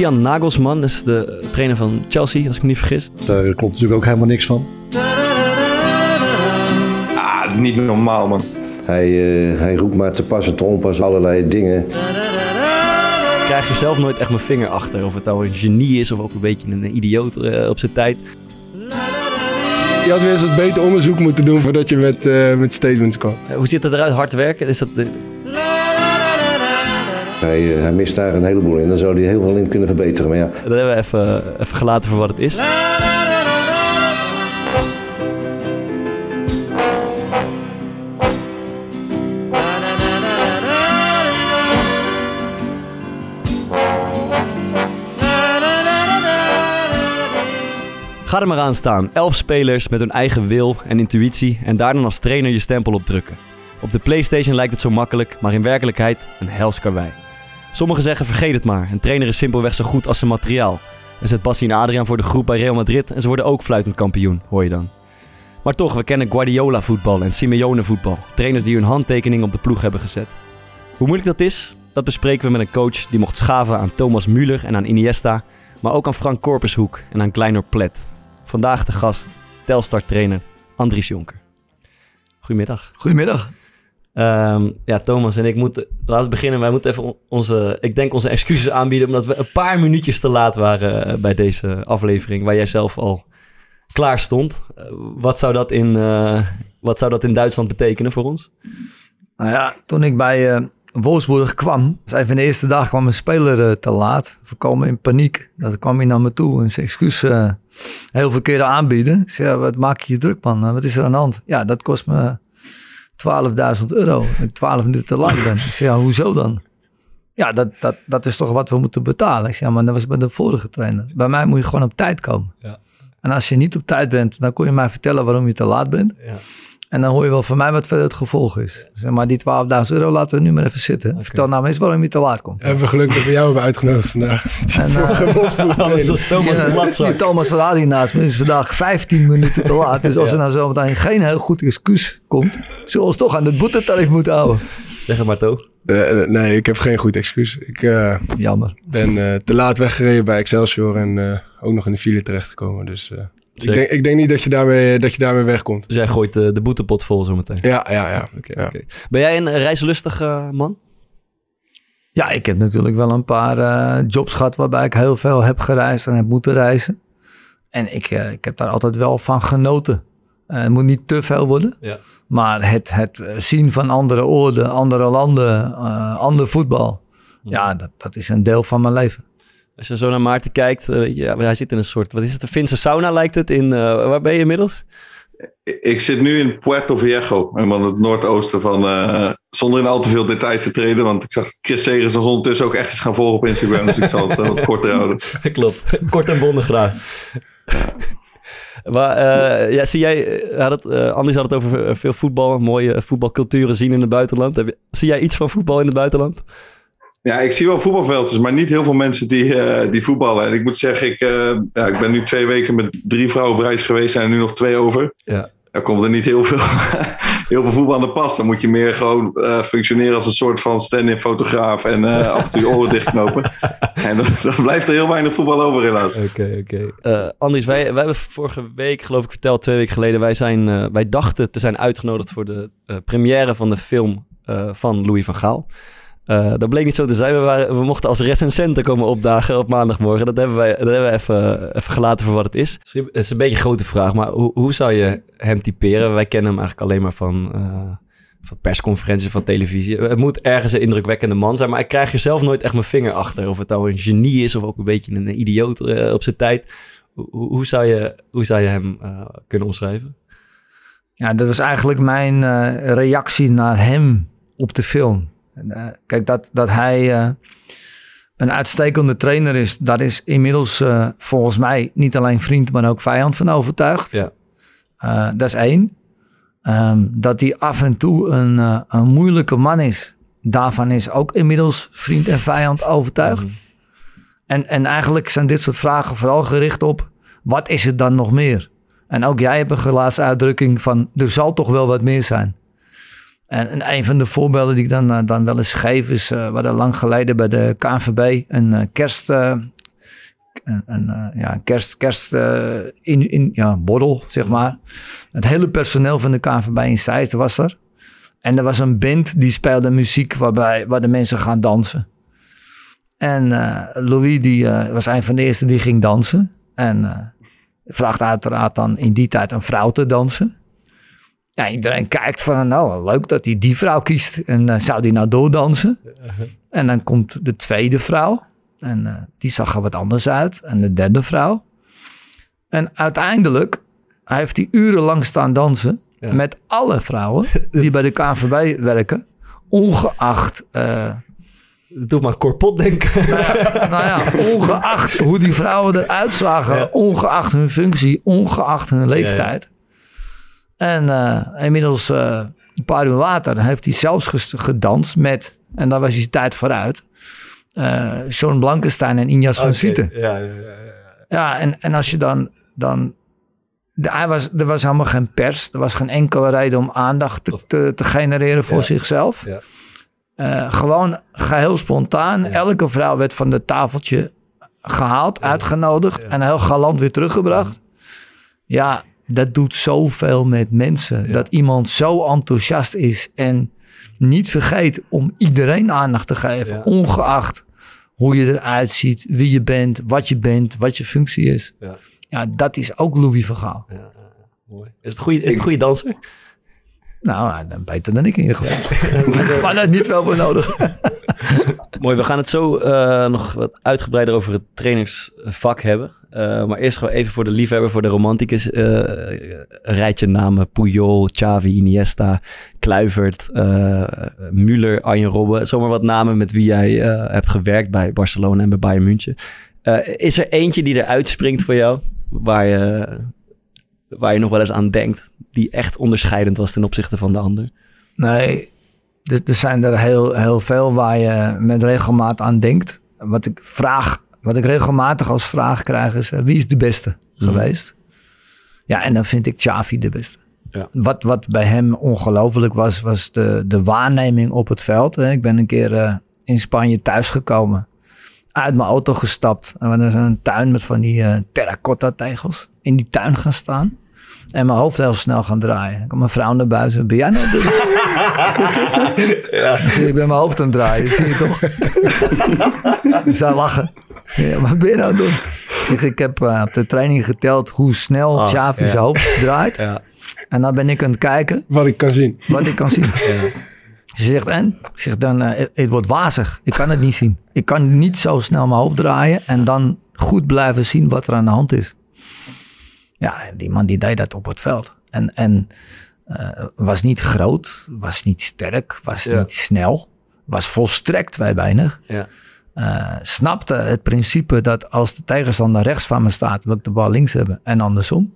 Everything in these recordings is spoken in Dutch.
Julian Nagelsman is de trainer van Chelsea, als ik me niet vergis. Daar klopt natuurlijk ook helemaal niks van. Ah, niet normaal, man. Hij, uh, hij roept maar te pas en te onpas allerlei dingen. Ik krijg er zelf nooit echt mijn vinger achter. Of het nou een genie is of ook een beetje een idioot uh, op zijn tijd. Je had weer eens wat beter onderzoek moeten doen voordat je met, uh, met statements kwam. hoe ziet het eruit? Hard werken? Is dat de... Hij, hij, mist daar een heleboel in. Dan zou hij heel veel in kunnen verbeteren. Maar ja. Dat hebben we even, even gelaten voor wat het is. Ga er maar aan staan. Elf spelers met hun eigen wil en intuïtie en daar dan als trainer je stempel op drukken. Op de PlayStation lijkt het zo makkelijk, maar in werkelijkheid een hels karwei. Sommigen zeggen vergeet het maar, een trainer is simpelweg zo goed als zijn materiaal. En zet Bassi en Adriaan voor de groep bij Real Madrid en ze worden ook fluitend kampioen, hoor je dan. Maar toch, we kennen Guardiola voetbal en Simeone voetbal. Trainers die hun handtekening op de ploeg hebben gezet. Hoe moeilijk dat is, dat bespreken we met een coach die mocht schaven aan Thomas Müller en aan Iniesta, maar ook aan Frank Korpershoek en aan Kleiner Plet. Vandaag de gast, Telstar-trainer Andries Jonker. Goedemiddag. Goedemiddag. Um, ja, Thomas en ik moeten, laten beginnen. Wij moeten even onze, ik denk onze excuses aanbieden, omdat we een paar minuutjes te laat waren uh, bij deze aflevering, waar jij zelf al klaar stond. Uh, wat, zou dat in, uh, wat zou dat in Duitsland betekenen voor ons? Nou ja, toen ik bij Wolfsburg kwam, zei van de eerste dag kwam een speler te laat, voorkomen in paniek. Dat kwam hij naar me toe en zijn excuus heel verkeerde aanbieden. Ik zei, wat maak je je druk man? Wat is er aan de hand? Ja, dat kost me 12.000 euro. Dat ik 12 minuten te laat ben. Ik zei, ja, hoezo dan? Ja, dat, dat, dat is toch wat we moeten betalen. Ik zei, ja, maar dat was bij de vorige trainer. Bij mij moet je gewoon op tijd komen. Ja. En als je niet op tijd bent, dan kon je mij vertellen waarom je te laat bent. Ja. En dan hoor je wel van mij wat verder het gevolg is. Zeg maar die 12.000 euro laten we nu maar even zitten. Okay. Vertel nou eens waarom je te laat komt. Even geluk dat we jou hebben uitgenodigd vandaag. En, uh, Anders was Thomas ja, die Thomas Ferrari naast me is vandaag 15 minuten te laat. Dus als ja. er nou zometeen geen heel goed excuus komt, zullen we ons toch aan het boetetarief moeten houden. Zeg het maar toch. Uh, nee, ik heb geen goed excuus. Ik uh, Jammer. ben uh, te laat weggereden bij Excelsior en ook nog in de file terechtgekomen. Dus ik denk, ik denk, niet dat je daarmee, dat je daarmee wegkomt. Dus jij gooit de, de boetepot vol zometeen? Ja, ja, ja. Okay, ja. Okay. Ben jij een reislustig uh, man? Ja, ik heb natuurlijk wel een paar uh, jobs gehad waarbij ik heel veel heb gereisd en heb moeten reizen. En ik, uh, ik heb daar altijd wel van genoten. het moet niet te veel worden. Ja. Maar het, het zien van andere oorden, andere landen, ander voetbal. Ja, ja dat, dat is een deel van mijn leven. Als je zo naar Maarten kijkt, uh, ja, hij zit in een soort, wat is het, een Finse sauna lijkt het. In, uh, waar ben je inmiddels? Ik zit nu in Puerto Viejo, helemaal het noordoosten van, uh, zonder in al te veel details te treden, want ik zag Chris Segers als ondertussen ook echt eens gaan volgen op Instagram, dus ik zal het wat korter houden. Klopt, kort en bondig graag. Ja. Maar uh, ja, zie jij, had het, uh, Anders had het over veel voetbal, mooie voetbalculturen zien in het buitenland. Heb je, zie jij iets van voetbal in het buitenland? Ja, ik zie wel voetbalveldjes, maar niet heel veel mensen die, uh, die voetballen. En ik moet zeggen, ik, uh, ja, ik ben nu twee weken met drie vrouwen op reis geweest. Zijn er nu nog twee over. Ja. Dan komt er niet heel veel, heel veel voetbal aan de pas. Dan moet je meer gewoon uh, functioneren als een soort van stand-in fotograaf. En af en toe je oren dichtknopen. en dan, dan, blijft er heel weinig voetbal over helaas. Oké, oké. Andries, wij, wij hebben vorige week, geloof ik verteld, twee weken geleden. Wij, zijn, wij dachten te zijn uitgenodigd voor de première van de film van Louis van Gaal. Uh, dat bleek niet zo te zijn. We, waren, we mochten als recensenten komen opdagen op maandagmorgen. Dat hebben wij dat hebben we even, even gelaten voor wat het is. Het is een beetje een grote vraag, maar hoe, hoe zou je hem typeren? Wij kennen hem eigenlijk alleen maar van, uh, van persconferenties, van televisie. Het moet ergens een indrukwekkende man zijn, maar ik krijg er zelf nooit echt mijn vinger achter. Of het nou een genie is of ook een beetje een idioot uh, op zijn tijd. Hoe, hoe, zou je, hoe zou je hem kunnen omschrijven? Ja, dat is eigenlijk mijn reactie naar hem op de film. Uh, kijk, dat, dat hij uh, een uitstekende trainer is, daar is inmiddels uh, volgens mij niet alleen vriend, maar ook vijand van overtuigd. Ja. dat is één. Um, dat hij af en toe een, een moeilijke man is, daarvan is ook inmiddels vriend en vijand overtuigd. Mm. En, en eigenlijk zijn dit soort vragen vooral gericht op, wat is het dan nog meer? En ook jij hebt een gelaatste uitdrukking van, er zal toch wel wat meer zijn. En, een van de voorbeelden die ik dan, eh, dan wel eens geef is, uh, we hadden lang geleden bij de KNVB een uh, kerst, een, een, ja, kerst, kerst in, in, ja, borrel, zeg maar. Het hele personeel van de KNVB in Zeist was er. En er was een band die speelde muziek waarbij, waar de mensen gaan dansen. En Louis die, was een van de eerste die ging dansen. En vraagt uiteraard dan in die tijd een vrouw te dansen. Ja, iedereen kijkt van, nou, leuk dat hij die vrouw kiest. En uh, zou die nou doordansen? En dan komt de tweede vrouw. En uh, die zag er wat anders uit. En de derde vrouw. En uiteindelijk heeft hij urenlang staan dansen. Met alle vrouwen die bij de KNVB werken. Ongeacht... Uh, Doe maar korpot denken. Nou ja, nou ja, ongeacht hoe die vrouwen eruit zagen. Ongeacht hun functie. Ongeacht hun leeftijd. En uh, inmiddels uh, een paar uur later heeft hij zelfs gedanst met, en daar was hij tijd vooruit, uh, Sean Blankenstein en Injas van Sieten. Ja, ja, ja, ja. en, en als je dan, dan de, hij was, er was helemaal geen pers, er was geen enkele reden om aandacht te, te, te genereren voor zichzelf. Ja. Gewoon geheel spontaan. Elke vrouw werd van het tafeltje gehaald, uitgenodigd en heel galant weer teruggebracht. Ja, dat doet zoveel met mensen. Dat iemand zo enthousiast is en niet vergeet om iedereen aandacht te geven, ongeacht hoe je eruit ziet, wie je bent, wat je bent, wat je functie is. Ja, ja dat is ook Louis Vergaal. Ja, mooi. Is het goede, is het goede danser? Nou, beter dan ik in ieder geval. maar daar is niet veel voor nodig. Mooi, we gaan het zo uh, nog wat uitgebreider over het trainersvak hebben. Uh, maar eerst gewoon even voor de liefhebber, voor de romanticus. Uh, een rijtje namen. Puyol, Xavi, Iniesta, Kluivert, Müller, Arjen Robben. Zomaar wat namen met wie jij hebt gewerkt bij Barcelona en bij Bayern München. is er eentje die eruit springt voor jou? Waar je, waar je nog wel eens aan denkt? Die echt onderscheidend was ten opzichte van de ander? Nee, er, er zijn er heel, heel veel waar je met regelmaat aan denkt. Wat ik vraag, wat ik regelmatig als vraag krijg is: wie is de beste mhm. geweest? Ja, en dan vind ik Xavi de beste. Ja. Wat, wat bij hem ongelooflijk was, was de, de waarneming op het veld. Ik ben een keer uh, in Spanje thuisgekomen. Uit mijn auto gestapt. En we zijn een tuin met van die uh, terracotta tegels. In die tuin gaan staan. En mijn hoofd heel snel gaan draaien. Ik kom mijn vrouw naar buiten. Ben jij nou ja. zie ik ben mijn hoofd aan het draaien. Dat zie je toch? ik zou lachen. Ja, wat ben je nou doen? Ik zeg, ik heb uh, op de training geteld hoe snel oh, Xavi zijn hoofd draait. Ja. En dan ben ik aan het kijken. Wat ik kan zien. Wat ik kan zien. Ze zegt, en? Ik zeg, dan, uh, het wordt wazig. Ik kan het niet zien. Ik kan niet zo snel mijn hoofd draaien en dan goed blijven zien wat er aan de hand is. Ja, die man die deed dat op het veld. En, en uh, was niet groot, was niet sterk, was niet snel, was volstrekt weinig. Ja. Uh, snapte het principe dat als de tegenstander rechts van me staat, wil ik de bal links hebben en andersom.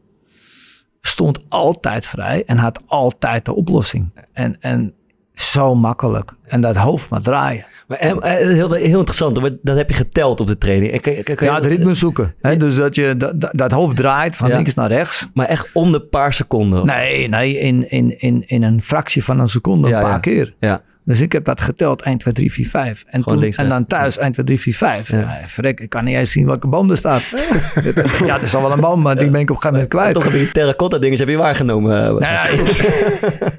Stond altijd vrij en had altijd de oplossing. En, en zo makkelijk. En dat hoofd maar draaien. Maar eh, eh, heel, heel interessant, dat heb je geteld op de training. Kan, kan, ja, het ritme zoeken. Hè? Dus dat je dat, dat hoofd draait van links naar rechts. Maar echt om de paar seconden? Nee, nee in, in, in, in een fractie van een seconde een paar keer. Ja. Dus ik heb dat geteld 1, 2, 3, 4, 5. En, toen, en dan thuis 1, 2, 3, 4, 5. Ja. Ja, frek, ik kan niet eens zien welke boom er staat. ja, het is al wel een boom, maar die ben ik op een gegeven moment kwijt. Toch die terracotta dingetjes heb je waargenomen. Nou ja, ik,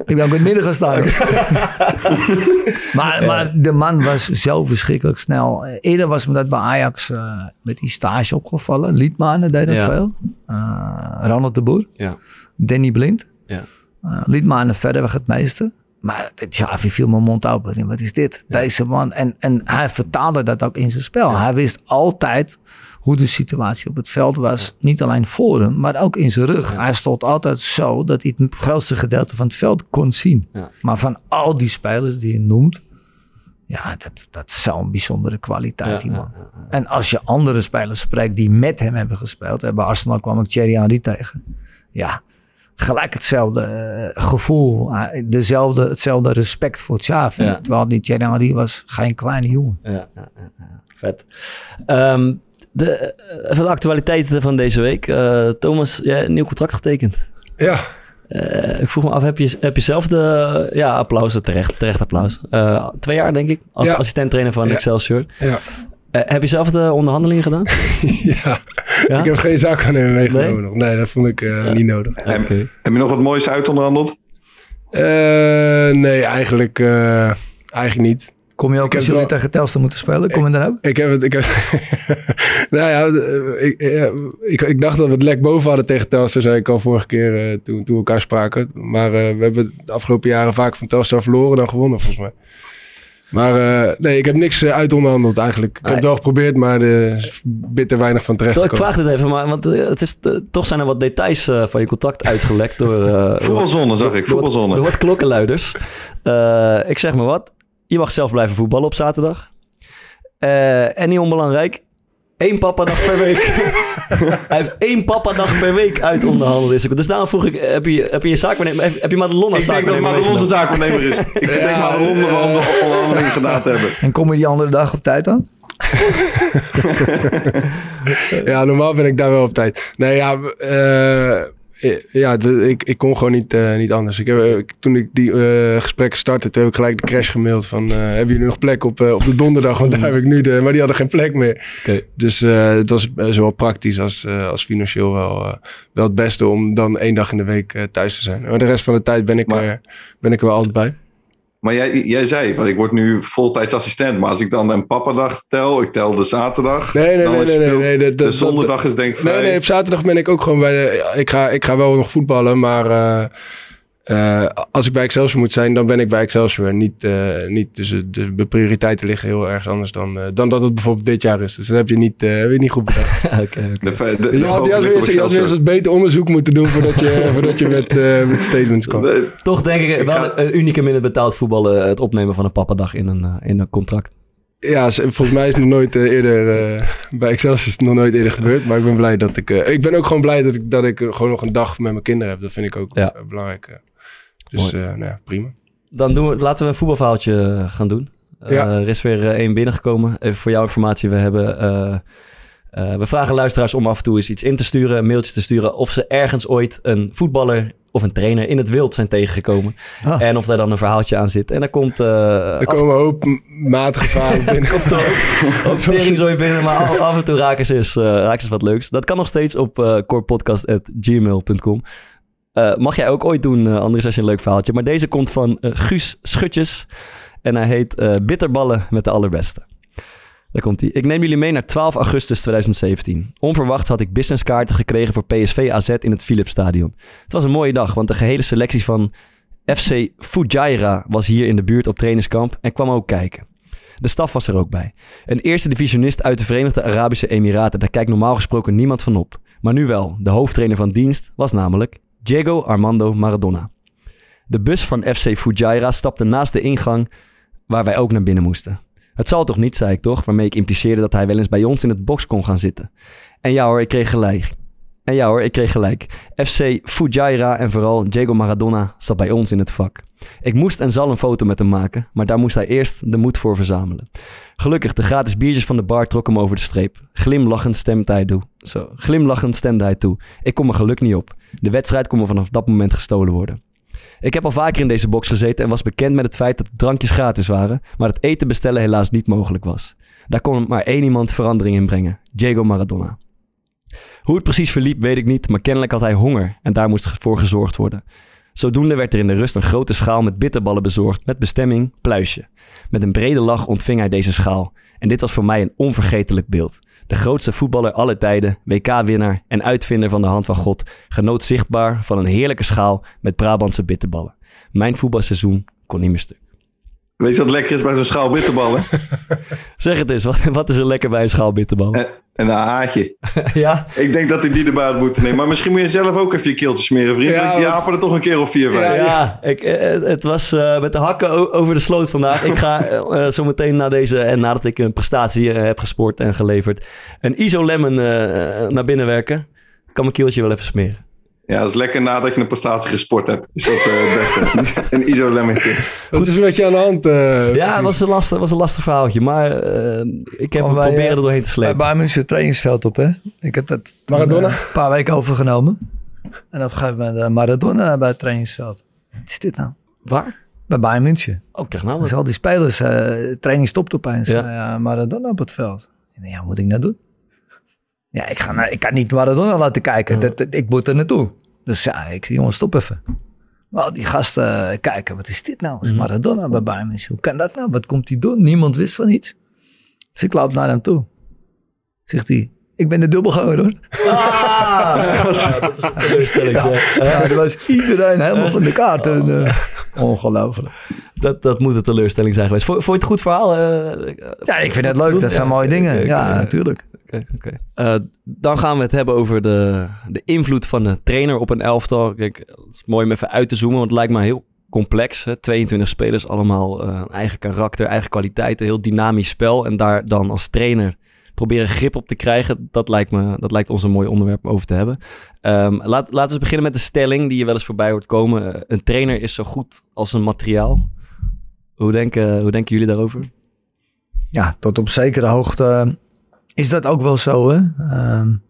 ik ben ook in het midden gestaan. maar, maar de man was zo verschrikkelijk snel. Eerder was me dat bij Ajax uh, met die stage opgevallen. Liedmanen deed dat ja. veel. Uh, Ronald de Boer. Ja. Danny Blind. Ja. Uh, Liedmanen verder weg het meeste. Maar Xavi viel mijn mond open. Wat is dit? Deze man. En, en hij vertaalde dat ook in zijn spel. Hij wist altijd hoe de situatie op het veld was. Niet alleen voor hem, maar ook in zijn rug. Hij stond altijd zo dat hij het grootste gedeelte van het veld kon zien. Maar van al die spelers die je noemt, ja, dat, dat is zo'n bijzondere kwaliteit, die man. En als je andere spelers spreekt die met hem hebben gespeeld. Bij Arsenal kwam ik Thierry Henry tegen. Ja, gelijk hetzelfde uh, gevoel, uh, dezelfde, hetzelfde respect voor Xavi. Ja. Terwijl die Thierry was geen kleine jongen. Ja, ja vet. Um, de, uh, de actualiteiten van deze week. Thomas, jij een nieuw contract getekend. Ja. ik vroeg me af, heb je, heb je zelf de... Ja, applaus, terecht, terecht applaus. twee jaar denk ik, als assistent trainer van Excelsior. Ja. Heb je zelf de onderhandelingen gedaan? ja. ja. ik heb geen zaakwaarnemer meegenomen nog. Nee, dat vond ik niet nodig. Heb, heb, je nog wat moois uitonderhandeld? nee, eigenlijk, eigenlijk niet. Kom je ook als jullie wel... tegen Telstar moeten spelen? Kom je dan ook? Ik heb het... Ik heb... nou ja, ik, ik, ik, dacht dat we het lek boven hadden tegen Telstar, zei ik al vorige keer uh, toen, toen we elkaar spraken. Maar uh, we hebben de afgelopen jaren vaak van Telstar verloren dan gewonnen, volgens mij. Maar uh, nee, ik heb niks uitonderhandeld eigenlijk. Ik heb het wel geprobeerd, maar er is bitter weinig van terecht Ik vraag dit even, maar, want het is, toch zijn er wat details van je contact uitgelekt door... voetbalzone, zag ik, voetbalzone. Door, door wat klokkenluiders. ik zeg maar wat, je mag zelf blijven voetballen op zaterdag. Uh, en niet onbelangrijk, één papa-dag per week. Hij heeft één papa-dag per week uit onderhandeld. Dus daarom vroeg ik, heb je, heb je je zaakwaarnemer, heb, heb je Madelon als Ik denk dat Madelon zijn zaakwaarnemer is. ik denk ja, Madelon de onderhandeling gedaan te hebben. En kom je die andere dag op tijd dan? ja, normaal ben ik daar wel op tijd. Nee, ja, uh, ja, ik, ik kon gewoon niet, uh, niet anders. Ik heb, eh, toen ik die uh, gesprekken startte, heb ik gelijk de crash gemaild van... Hebben jullie nog plek op, op de donderdag? Want daar heb ik nu de... Maar die hadden geen plek meer. Okay. Dus het was zowel praktisch als, als financieel wel, wel het beste... om dan één dag in de week thuis te zijn. Maar de rest van de tijd ben ik, maar, ben ik er wel altijd bij. Maar jij, jij zei, want ik word nu voltijds assistent. Maar als ik dan een papadag tel, ik tel de zaterdag. Nee, nee, nee, nee, nee, De, de zondag is denk ik Nee, nee, op zaterdag ben ik ook gewoon bij de... Ik ga, ik ga wel nog voetballen, maar... Uh, uh, als ik bij Excelsior moet zijn, dan ben ik bij Excelsior. Niet, uh, niet, dus de, de, prioriteiten liggen heel erg anders dan, uh, dan dat het bijvoorbeeld dit jaar is. Dus dat heb je niet, heb je niet goed bedacht. Oké, okay, okay. je had, weer eens beter onderzoek moeten doen voordat je, voordat je met, met statements kwam. Toch denk ik, ik wel ga... een unicum in het betaald voetballen, het opnemen van een pappadag in een, in een contract. Ja, volgens mij is het nog nooit eerder, bij Excelsior is het nog nooit eerder gebeurd. Maar ik ben blij dat ik, ik ben ook gewoon blij dat ik, dat ik gewoon nog een dag met mijn kinderen heb. Dat vind ik ook ja. belangrijk. Dus uh, nou ja, prima. Dan doen we, laten we een voetbalverhaaltje eh, gaan doen. Ja. Uh, er is weer één binnengekomen. Even voor jouw informatie. We hebben... we vragen luisteraars om af en toe eens iets in te sturen, een mailtje te sturen. Of ze ergens ooit een voetballer of een trainer in het wild zijn tegengekomen. Ah. En of daar dan een verhaaltje aan zit. En daar komt... Uh, er komen een hoop matige verhalen binnen. komt ook, ook tering binnen, maar af, af, en toe raken ze, eens, uh, raken ze wat leuks. Dat kan nog steeds op uh, corepodcast.gmail.com. Uh, mag jij ook ooit doen, uh, Andries, als je een leuk verhaaltje. Maar deze komt van uh, Guus Schutjes. En hij heet Bitterballen met de allerbeste. Daar komt hij. Ik neem jullie mee naar 12 augustus 2017. Onverwacht had ik businesskaarten gekregen voor PSV AZ in het Philipsstadion. Het was een mooie dag, want de gehele selectie van FC Fujairah was hier in de buurt op trainingskamp en kwam ook kijken. De staf was er ook bij. Een eerste divisionist uit de Verenigde Arabische Emiraten, daar kijkt normaal gesproken niemand van op. Maar nu wel, de hoofdtrainer van dienst was namelijk Diego Armando Maradona. De bus van FC Fujairah stapte naast de ingang waar wij ook naar binnen moesten. Het zal toch niet, zei ik toch, waarmee ik impliceerde dat hij wel eens bij ons in het box kon gaan zitten. En ja hoor, ik kreeg gelijk. En ja hoor, ik kreeg gelijk. FC Fujairah en vooral Diego Maradona zat bij ons in het vak. Ik moest en zal een foto met hem maken, maar daar moest hij eerst de moed voor verzamelen. Gelukkig, de gratis biertjes van de bar trokken hem over de streep. Glimlachend stemde hij toe. Zo, glimlachend stemde hij toe. Ik kom mijn geluk niet op. De wedstrijd kon me vanaf dat moment gestolen worden. Ik heb al vaker in deze box gezeten en was bekend met het feit dat drankjes gratis waren, maar het eten bestellen helaas niet mogelijk was. Daar kon maar één iemand verandering in brengen: Diego Maradona. Hoe het precies verliep weet ik niet, maar kennelijk had hij honger en daar moest voor gezorgd worden. Zodoende werd er in de rust een grote schaal met bitterballen bezorgd met bestemming pluisje. Met een brede lach ontving hij deze schaal. En dit was voor mij een onvergetelijk beeld. De grootste voetballer aller tijden, WK-winnaar en uitvinder van de hand van God, genoot zichtbaar van een heerlijke schaal met Brabantse bitterballen. Mijn voetbalseizoen kon niet meer stuk. Weet je wat lekker is bij zo'n schaal bitterballen? zeg het eens, wat, wat is er lekker bij een schaal bitterballen? Eh, en een haatje. ja? Ik denk dat hij die erbij had moeten nemen. Maar misschien moet je zelf ook even je keeltje smeren, vriend. Ja, die apen er toch een keer of vier vijf. Ja, ik, eh, het was uh, met de hakken over de sloot vandaag. Ik ga uh, zo meteen na deze, en nadat ik een prestatie heb gespoord en geleverd, een ISO Lemon naar binnen werken. Kan mijn keeltje wel even smeren. Ja, dat is lekker nadat je een prestatie gesport hebt. Is dat uh, het beste. een iso-lemmetje. Wat is met je aan de hand? Uh, ja, het was een lastig, was een lastig verhaaltje. Maar uh, ik heb oh, proberen er doorheen te slepen. Bij München trainingsveld op, hè? Ik heb dat Maradona? een paar weken overgenomen. En op een gegeven moment Maradona bij het trainingsveld. Wat is dit nou? Waar? Bij Bayern München. Oh, nou. Dus al die spelers, training stopt opeens. Ja. Maradona op het veld. Ja, wat moet ik nou doen? Ja, ik, ga naar, ik kan niet Maradona laten kijken. Dat, ik moet er naartoe. Dus ja, ik zeg, jongens, stop even. Wel, die gasten kijken, wat is dit nou? Is mhm. Maradona bij Bayern Hoe kan dat nou? Wat komt hij doen? Niemand wist van iets. Dus ik loop naar hem toe. Zegt hij, ik ben de dubbelganger hoor. Ah, dat is een teleurstelling. Ja, dat was iedereen helemaal van de kaart. En, uh, ongelooflijk. Dat, dat moet een teleurstelling zijn geweest. Vond, je het goed verhaal? Uh, ja, ik vind het leuk. Dat zijn mooie dingen. ja, natuurlijk. Oké, oké. Uh, dan gaan we het hebben over de, de invloed van de trainer op een elftal. Kijk, het is mooi om even uit te zoomen, want het lijkt me heel complex. Hè? 22 spelers, allemaal uh, eigen karakter, eigen kwaliteiten, heel dynamisch spel. En daar dan als trainer proberen grip op te krijgen. Dat lijkt, me, dat lijkt ons een mooi onderwerp om over te hebben. Um, laat, laten we beginnen met de stelling die je wel eens voorbij hoort komen. Een trainer is zo goed als een materiaal. Hoe denken, hoe denken jullie daarover? Ja, tot op zekere hoogte is dat ook wel zo. Hè? Um,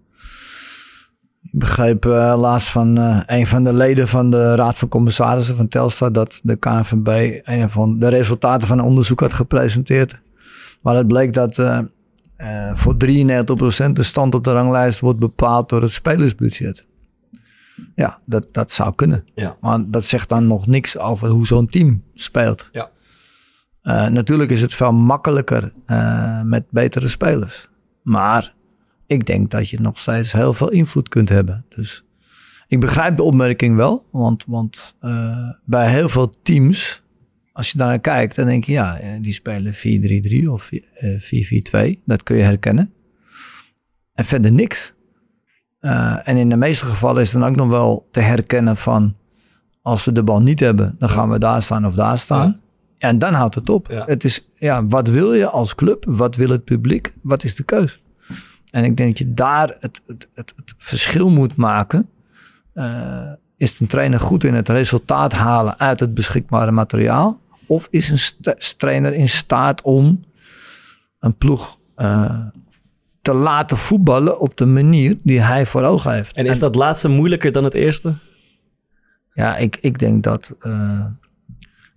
ik begreep uh, laatst van uh, een van de leden van de Raad van Commissarissen van Telstar dat de KNVB een van de resultaten van een onderzoek had gepresenteerd. Waar het bleek dat uh, voor 93% de stand op de ranglijst wordt bepaald door het spelersbudget. Ja, dat, dat zou kunnen. Ja. Maar dat zegt dan nog niks over hoe zo'n team speelt. Ja. natuurlijk is het veel makkelijker met betere spelers. Maar ik denk dat je nog steeds heel veel invloed kunt hebben. Dus ik begrijp de opmerking wel. Want, want uh, bij heel veel teams, als je daarnaar kijkt, dan denk je ja, eh, die spelen 4-3-3 of 4-4-2. Eh, dat kun je herkennen. En verder niks. En in de meeste gevallen is dan ook nog wel te herkennen van als we de bal niet hebben, dan gaan we daar staan of daar staan. En dan houdt het op. Het is, ja, wat wil je als club? Wat wil het publiek? Wat is de keus? En ik denk dat je daar het, het, het, het verschil moet maken. Uh, is een trainer goed in het resultaat halen uit het beschikbare materiaal? Of is een trainer in staat om een ploeg uh, te laten voetballen op de manier die hij voor ogen heeft? En is dat laatste moeilijker dan het eerste? Ja, ik, ik denk dat uh,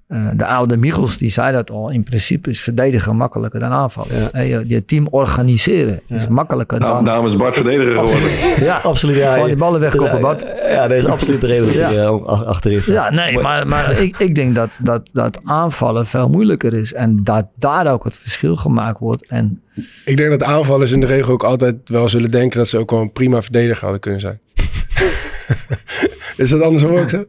uh, de oude Michels die zei dat al. In principe is verdedigen makkelijker dan aanvallen. Ja. je, je, team organiseren is makkelijker nou, dan... Daarom is Bart verdediger geworden. ja, absoluut. Ja, Gewoon die ballen wegkoppen, Bart. Ja, dat is absoluut de reden dat je uh, achter is. Ja, nee, maar, maar ik, ik denk dat, dat, dat aanvallen veel moeilijker is. En dat daar ook het verschil gemaakt wordt. En... Ik denk dat aanvallers in de regel ook altijd wel zullen denken... dat ze ook wel een prima verdediger hadden kunnen zijn. is dat andersom ook zo?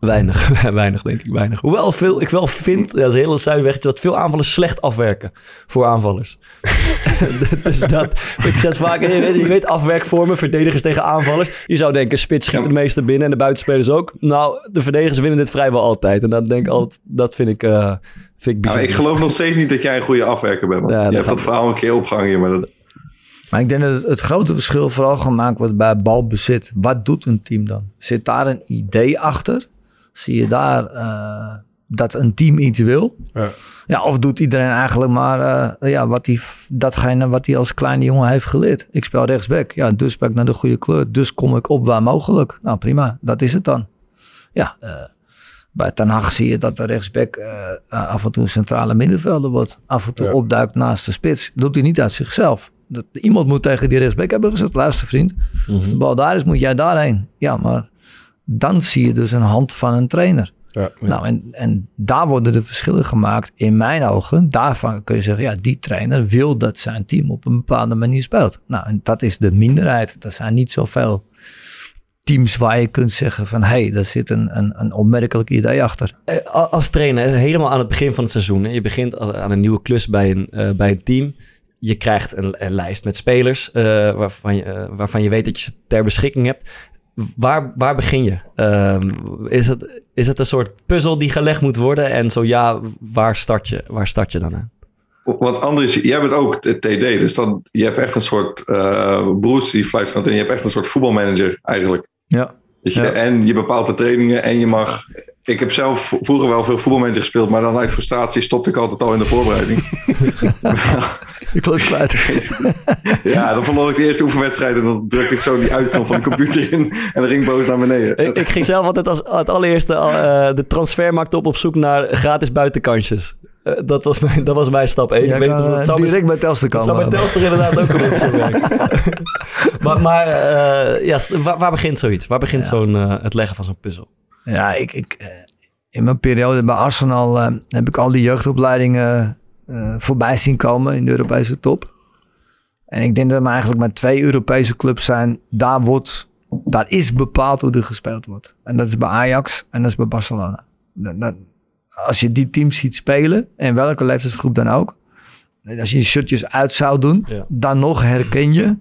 Weinig, weinig denk ik, weinig. Hoewel veel, ik wel vind, dat is een hele zuidwegje, dat veel aanvallers slecht afwerken voor aanvallers. dus dat, ik zet vaak, je weet, je weet afwerkvormen, verdedigers tegen aanvallers. Je zou denken, spits schiet de meeste binnen en de buitenspelers ook. Nou, de verdedigers winnen dit vrijwel altijd. En dat denk ik altijd, dat vind ik, uh, vind ik nou, Ik geloof nog steeds niet dat jij een goede afwerker bent. Man. Ja, je hebt dat verhaal een keer opgehangen hier, maar dat... Maar ik denk dat het, grote verschil vooral gemaakt wordt bij balbezit. Wat doet een team dan? Zit daar een idee achter? Zie je daar uh, dat een team iets wil. Ja. ja of doet iedereen eigenlijk maar uh, ja, wat die, datgene wat hij als kleine jongen heeft geleerd. Ik speel rechtsback. Ja, dus ben ik naar de goede kleur. Dus kom ik op waar mogelijk. Nou prima, dat is het dan. Ja, uh, bij Ten Hag zie je dat de rechtsback af en toe centrale middenvelder wordt. Af en toe opduikt naast de spits. doet hij niet uit zichzelf. Dat, iemand moet tegen die rechtsback hebben gezegd, luister vriend. Als de mhm. bal daar is, moet jij daarheen. Ja, maar dan zie je dus een hand van een trainer. Ja, Nou, en, en daar worden de verschillen gemaakt in mijn ogen. Daarvan kun je zeggen, ja, die trainer wil dat zijn team op een bepaalde manier speelt. Nou, en dat is de minderheid. Er zijn niet zoveel teams waar je kunt zeggen van... hé, hey, daar zit een, een, een opmerkelijk idee achter. Eh, als trainer, helemaal aan het begin van het seizoen... je begint aan een nieuwe klus bij een, uh, bij een team... Je krijgt een, een lijst met spelers uh, waarvan, je, waarvan je weet dat je ze ter beschikking hebt waar, waar begin je? Ehm, is, het, is het een soort puzzel die gelegd moet worden? En zo ja, waar start je, waar start je dan aan? Want Andries, jij bent ook TD, dus dan, je hebt echt een soort uh, Bruce die fluit van en je hebt echt een soort voetbalmanager eigenlijk. Ja. je, En je bepaalt de trainingen en je mag ik heb zelf vroeger wel veel voetbalmanager gespeeld, maar dan uit frustratie stopte ik altijd al in de voorbereiding. ik was kwijt. ja, dan verloor ik de eerste oefenwedstrijd en dan drukte ik zo die uitknop van de computer in en dan ging boos naar beneden. Ik, ik ging zelf altijd als het allereerste uh, de transfermarkt op op zoek naar gratis buitenkansjes. Uh, dat, was mijn, dat was mijn stap 1. ik weet dat, dat zou direct bij Telstar kan. Dat zou bij Telstar inderdaad ook een beetje werken. maar maar uh, ja, waar, waar, begint zoiets? Waar begint ja. zo'n, uh, het leggen van zo'n puzzel? Ja, ik, ik, in mijn periode bij Arsenal heb ik al die jeugdopleidingen voorbij zien komen in de Europese top. En ik denk dat er maar eigenlijk maar twee Europese clubs zijn. Daar, wordt, daar is bepaald hoe er gespeeld wordt. En dat is bij Ajax en dat is bij Barcelona. Dat, als je die teams ziet spelen, en welke leeftijdsgroep dan ook. Als je je shirtjes uit zou doen, dan nog herken je. Hé,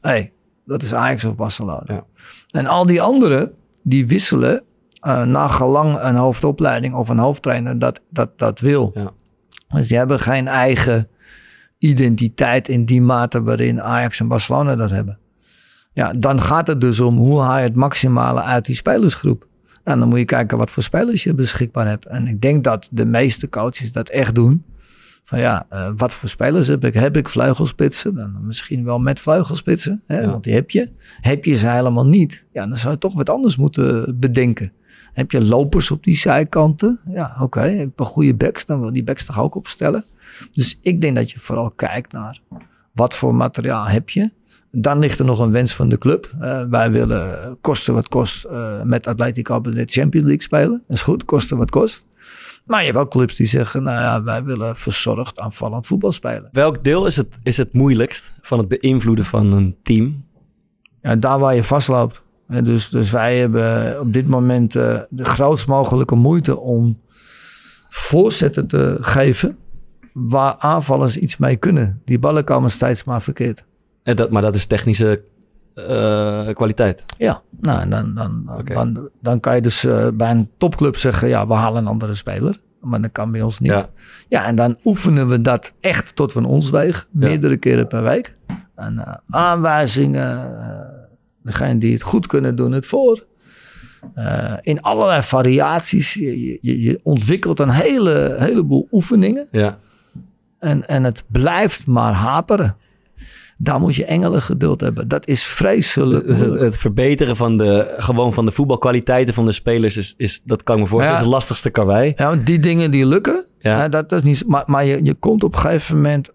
hey, dat is Ajax of Barcelona. Ja. En al die anderen, die wisselen uh, naar gelang een hoofdopleiding of een hoofdtrainer dat, dat, dat wil. Ja. Dus die hebben geen eigen identiteit in die mate waarin Ajax en Barcelona dat hebben. Ja, dan gaat het dus om hoe haal je het maximale uit die spelersgroep. En dan moet je kijken wat voor spelers je beschikbaar hebt. En ik denk dat de meeste coaches dat echt doen. Van ja, uh, wat voor spelers heb ik? Heb ik vleugelspitsen? Dan misschien wel met vleugelspitsen, hè, want die heb je. Heb je ze helemaal niet? Ja, dan zou je toch wat anders moeten bedenken. Heb je lopers op die zijkanten? Ja, oké. Okay. Heb je een goede backs? Dan wil die backs toch ook opstellen. Dus ik denk dat je vooral kijkt naar wat voor materiaal heb je. Dan ligt er nog een wens van de club. Uh, wij willen kosten wat kost uh, met Atletico de Champions League spelen. Dat is goed, kosten wat kost. Maar je hebt ook clubs die zeggen, nou ja, wij willen verzorgd aanvallend voetbal spelen. Welk deel is het, is het moeilijkst van het beïnvloeden van een team? Ja, daar waar je vastloopt. Dus, dus wij hebben op dit moment uh, de grootst mogelijke moeite om voorzetten te geven waar aanvallers iets mee kunnen. Die ballen komen steeds maar verkeerd. En dat, maar dat is technische uh, kwaliteit? Ja, nou, dan, dan, okay. dan, dan, kan je dus uh, bij een topclub zeggen... ja, we halen een andere speler. Maar dat kan bij ons niet. Ja, ja en dan oefenen we dat echt tot van ons weeg. Meerdere keren per week. En uh, aanwijzingen... degene die het goed kunnen doen het voor. in allerlei variaties. Je, je, je, ontwikkelt een hele, heleboel oefeningen. Ja en, en het blijft maar haperen. Daar moet je engelen geduld hebben. Dat is vreselijk. Dus het, het, verbeteren van de, gewoon van de voetbalkwaliteiten van de spelers is, is dat kan ik me voorstellen, is het lastigste karwei. Ja, die dingen die lukken, ja. Dat, is niet. Maar, maar je, je komt op een gegeven moment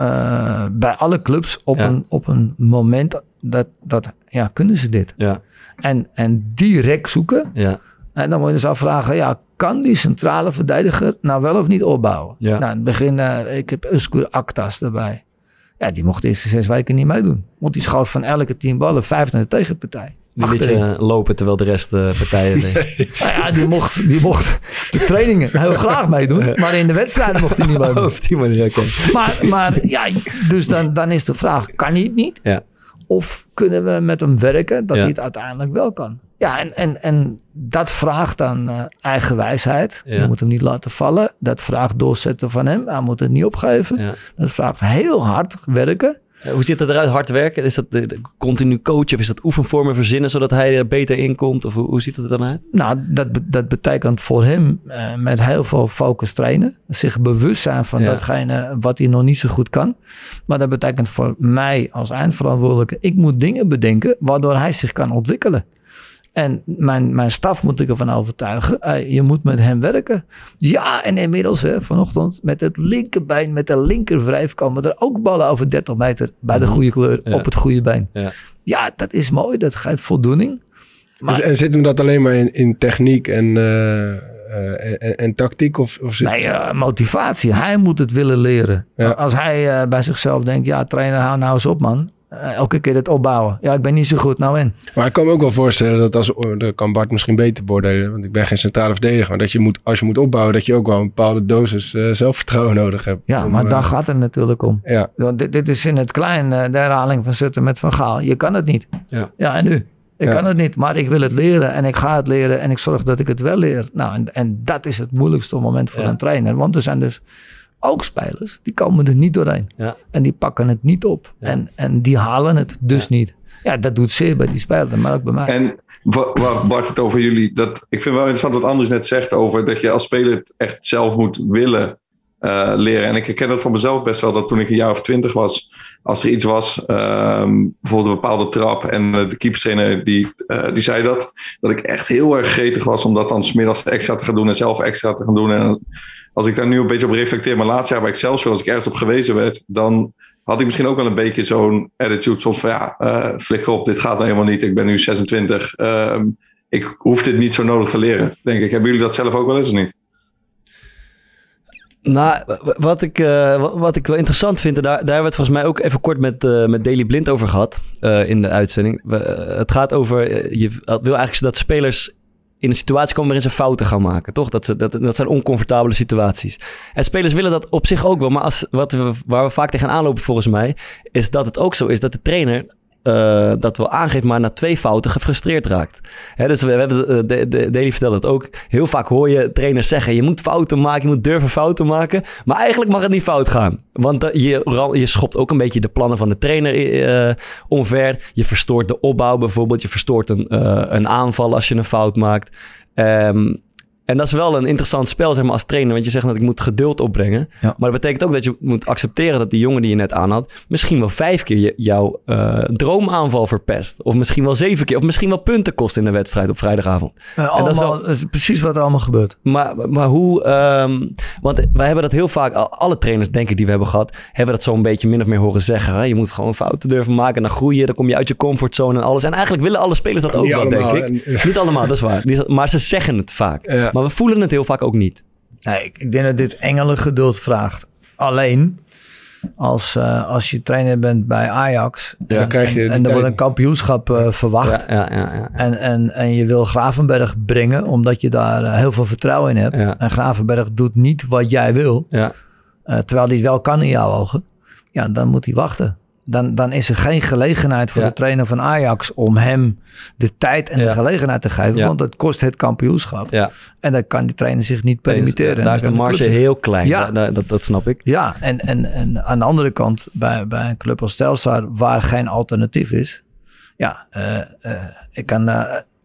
uh, bij alle clubs op, een, op een moment dat, dat ja, kunnen ze dit? Ja. En, en direct zoeken. Ja. En dan moet je dus afvragen, ja, kan die centrale verdediger nou wel of niet opbouwen? Ja. Nou, in het begin, uh, ik heb Uskur Actas erbij. Ja, die mocht de eerste zes weken niet meedoen. Want die schoot van elke tien ballen vijf naar de tegenpartij. Die liet je lopen terwijl de rest de partijen deed. nou ja, die mocht, die mocht de trainingen heel graag meedoen. Maar in de wedstrijden mocht hij niet meedoen. Of die manier, oké. Maar, maar ja, dus dan, dan is de vraag, kan hij het niet? Ja. Of kunnen we met hem werken dat hij het uiteindelijk wel kan? Ja, en, en, en dat vraagt dan uh, eigen wijsheid. Je moet hem niet laten vallen. Dat vraagt doorzetten van hem. Hij moet het niet opgeven. Dat vraagt heel hard werken. Hoe ziet het eruit, hard werken? Is dat de, continu coachen of is dat oefenvormen verzinnen zodat hij er beter in komt? Of hoe, hoe ziet het er dan uit? Nou, dat, dat betekent voor hem uh, met heel veel focus trainen. Zich bewust zijn van datgene wat hij nog niet zo goed kan. Maar dat betekent voor mij als eindverantwoordelijke, ik moet dingen bedenken waardoor hij zich kan ontwikkelen. En mijn, mijn staf moet ik ervan overtuigen. Uh, je moet met hem werken. Ja, en inmiddels hè, vanochtend met het linkerbeen, met de linkerwrijf komen er ook ballen over 30 meter bij de mhm. goede kleur op het goede been. Ja. ja, dat is mooi. Dat geeft voldoening. Maar, dus, en zit hem dat alleen maar in, in techniek en, uh, en, en, tactiek? Of, of zit nee, motivatie. Hij moet het willen leren. Als hij bij zichzelf denkt, ja trainer hou nou eens op man. Eh, elke keer het opbouwen. Ja, ik ben niet zo goed nou in. Maar ik kan me ook wel voorstellen dat als, oh, dat kan Bart misschien beter beoordelen, want ik ben geen centrale verdediger, maar dat je moet, als je moet opbouwen, dat je ook wel een bepaalde dosis uh, zelfvertrouwen nodig hebt. Ja, maar uh, daar gaat het natuurlijk om. Ja. Want dit, dit is in het klein uh, de herhaling van Sutter met Van Gaal. Je kan het niet. Ja, ja en nu? Ik kan het niet, maar ik wil het leren en ik ga het leren en ik zorg dat ik het wel leer. Nou, en, en dat is het moeilijkste moment voor een trainer. Want er zijn dus ook spelers, die komen er niet doorheen. Ja. En die pakken het niet op. En, en die halen het dus niet. Ja, dat doet zeer bij die speler, maar ook bij mij. En waar Bart het over jullie, dat, ik vind wel interessant wat Anders net zegt over dat je als speler het echt zelf moet willen uh, leren. En ik herken dat van mezelf best wel, dat toen ik een jaar of twintig was, als er iets was, ehm, bijvoorbeeld een bepaalde trap. En de keeperstrainer die, die zei dat. Dat ik echt heel erg gretig was om dat dan smiddags extra te gaan doen en zelf extra te gaan doen. En als ik daar nu een beetje op reflecteer, mijn laatste jaar bij Excelsior, als ik ergens op gewezen werd, dan had ik misschien ook wel een beetje zo'n attitude. Soms van ja, uh, flikker op, dit gaat nou helemaal niet. Ik ben nu 26. Ehm, ik hoef dit niet zo nodig te leren, denk ik. Hebben jullie dat zelf ook wel eens of niet? Nou, wat ik, uh, wat ik wel interessant vind, daar, daar hebben we het volgens mij ook even kort met, uh, met Daily Blind over gehad in de uitzending. Het gaat over, je wil eigenlijk dat spelers in een situatie komen waarin ze fouten gaan maken. Toch? Dat, ze, dat, dat zijn oncomfortabele situaties. En spelers willen dat op zich ook wel. Maar als, wat we, waar we vaak tegen aanlopen volgens mij... is dat het ook zo is dat de trainer uh, dat wel aangeeft, maar na twee fouten gefrustreerd raakt. Hè, dus we, hebben, uh, de, de, Daily vertelde het ook. Heel vaak hoor je trainers zeggen: je moet fouten maken, je moet durven fouten maken. Maar eigenlijk mag het niet fout gaan. Want uh, je, je schopt ook een beetje de plannen van de trainer omver. Je verstoort de opbouw bijvoorbeeld. Je verstoort een, een aanval als je een fout maakt. Um, en dat is wel een interessant spel, zeg maar, als trainer. Want je zegt dat ik moet geduld opbrengen. Maar dat betekent ook dat je moet accepteren dat die jongen die je net aan had... misschien wel vijf keer jouw uh, droomaanval verpest. Of misschien wel zeven keer. Of misschien wel punten kost in de wedstrijd op vrijdagavond. Uh, allemaal, dat, is wel... is precies wat er allemaal gebeurt. Maar, maar hoe... Um, want wij hebben dat heel vaak... Alle trainers, denk ik, die we hebben gehad... hebben dat zo een beetje min of meer horen zeggen. Hè? Je moet gewoon fouten durven maken. En dan groei je. Dan kom je uit je comfortzone en alles. En eigenlijk willen alle spelers dat ook wel, denk ik. Niet allemaal, dat is waar. Maar ze zeggen het vaak. Ja. Maar we voelen het heel vaak ook niet. Nee, ik, ik denk dat dit engelen geduld vraagt. Alleen, als, uh, als je trainer bent bij Ajax ja, en, krijg je en, er wordt een kampioenschap uh, verwacht ja, ja, En, en, en je wil Gravenberg brengen omdat je daar uh, heel veel vertrouwen in hebt en Gravenberg doet niet wat jij wil, terwijl hij het wel kan in jouw ogen, ja, dan moet hij wachten dan, dan is er geen gelegenheid voor de trainer van Ajax om hem de tijd en de gelegenheid te geven. Want het kost het kampioenschap. En dan kan die trainer zich niet permitteren. daar is de marge heel klein. Ja. Dat, dat, snap ik. Ja, en, en, en aan de andere kant, bij, bij een club als Telstar, waar geen alternatief is. Ja, uh, uh, ik kan uh,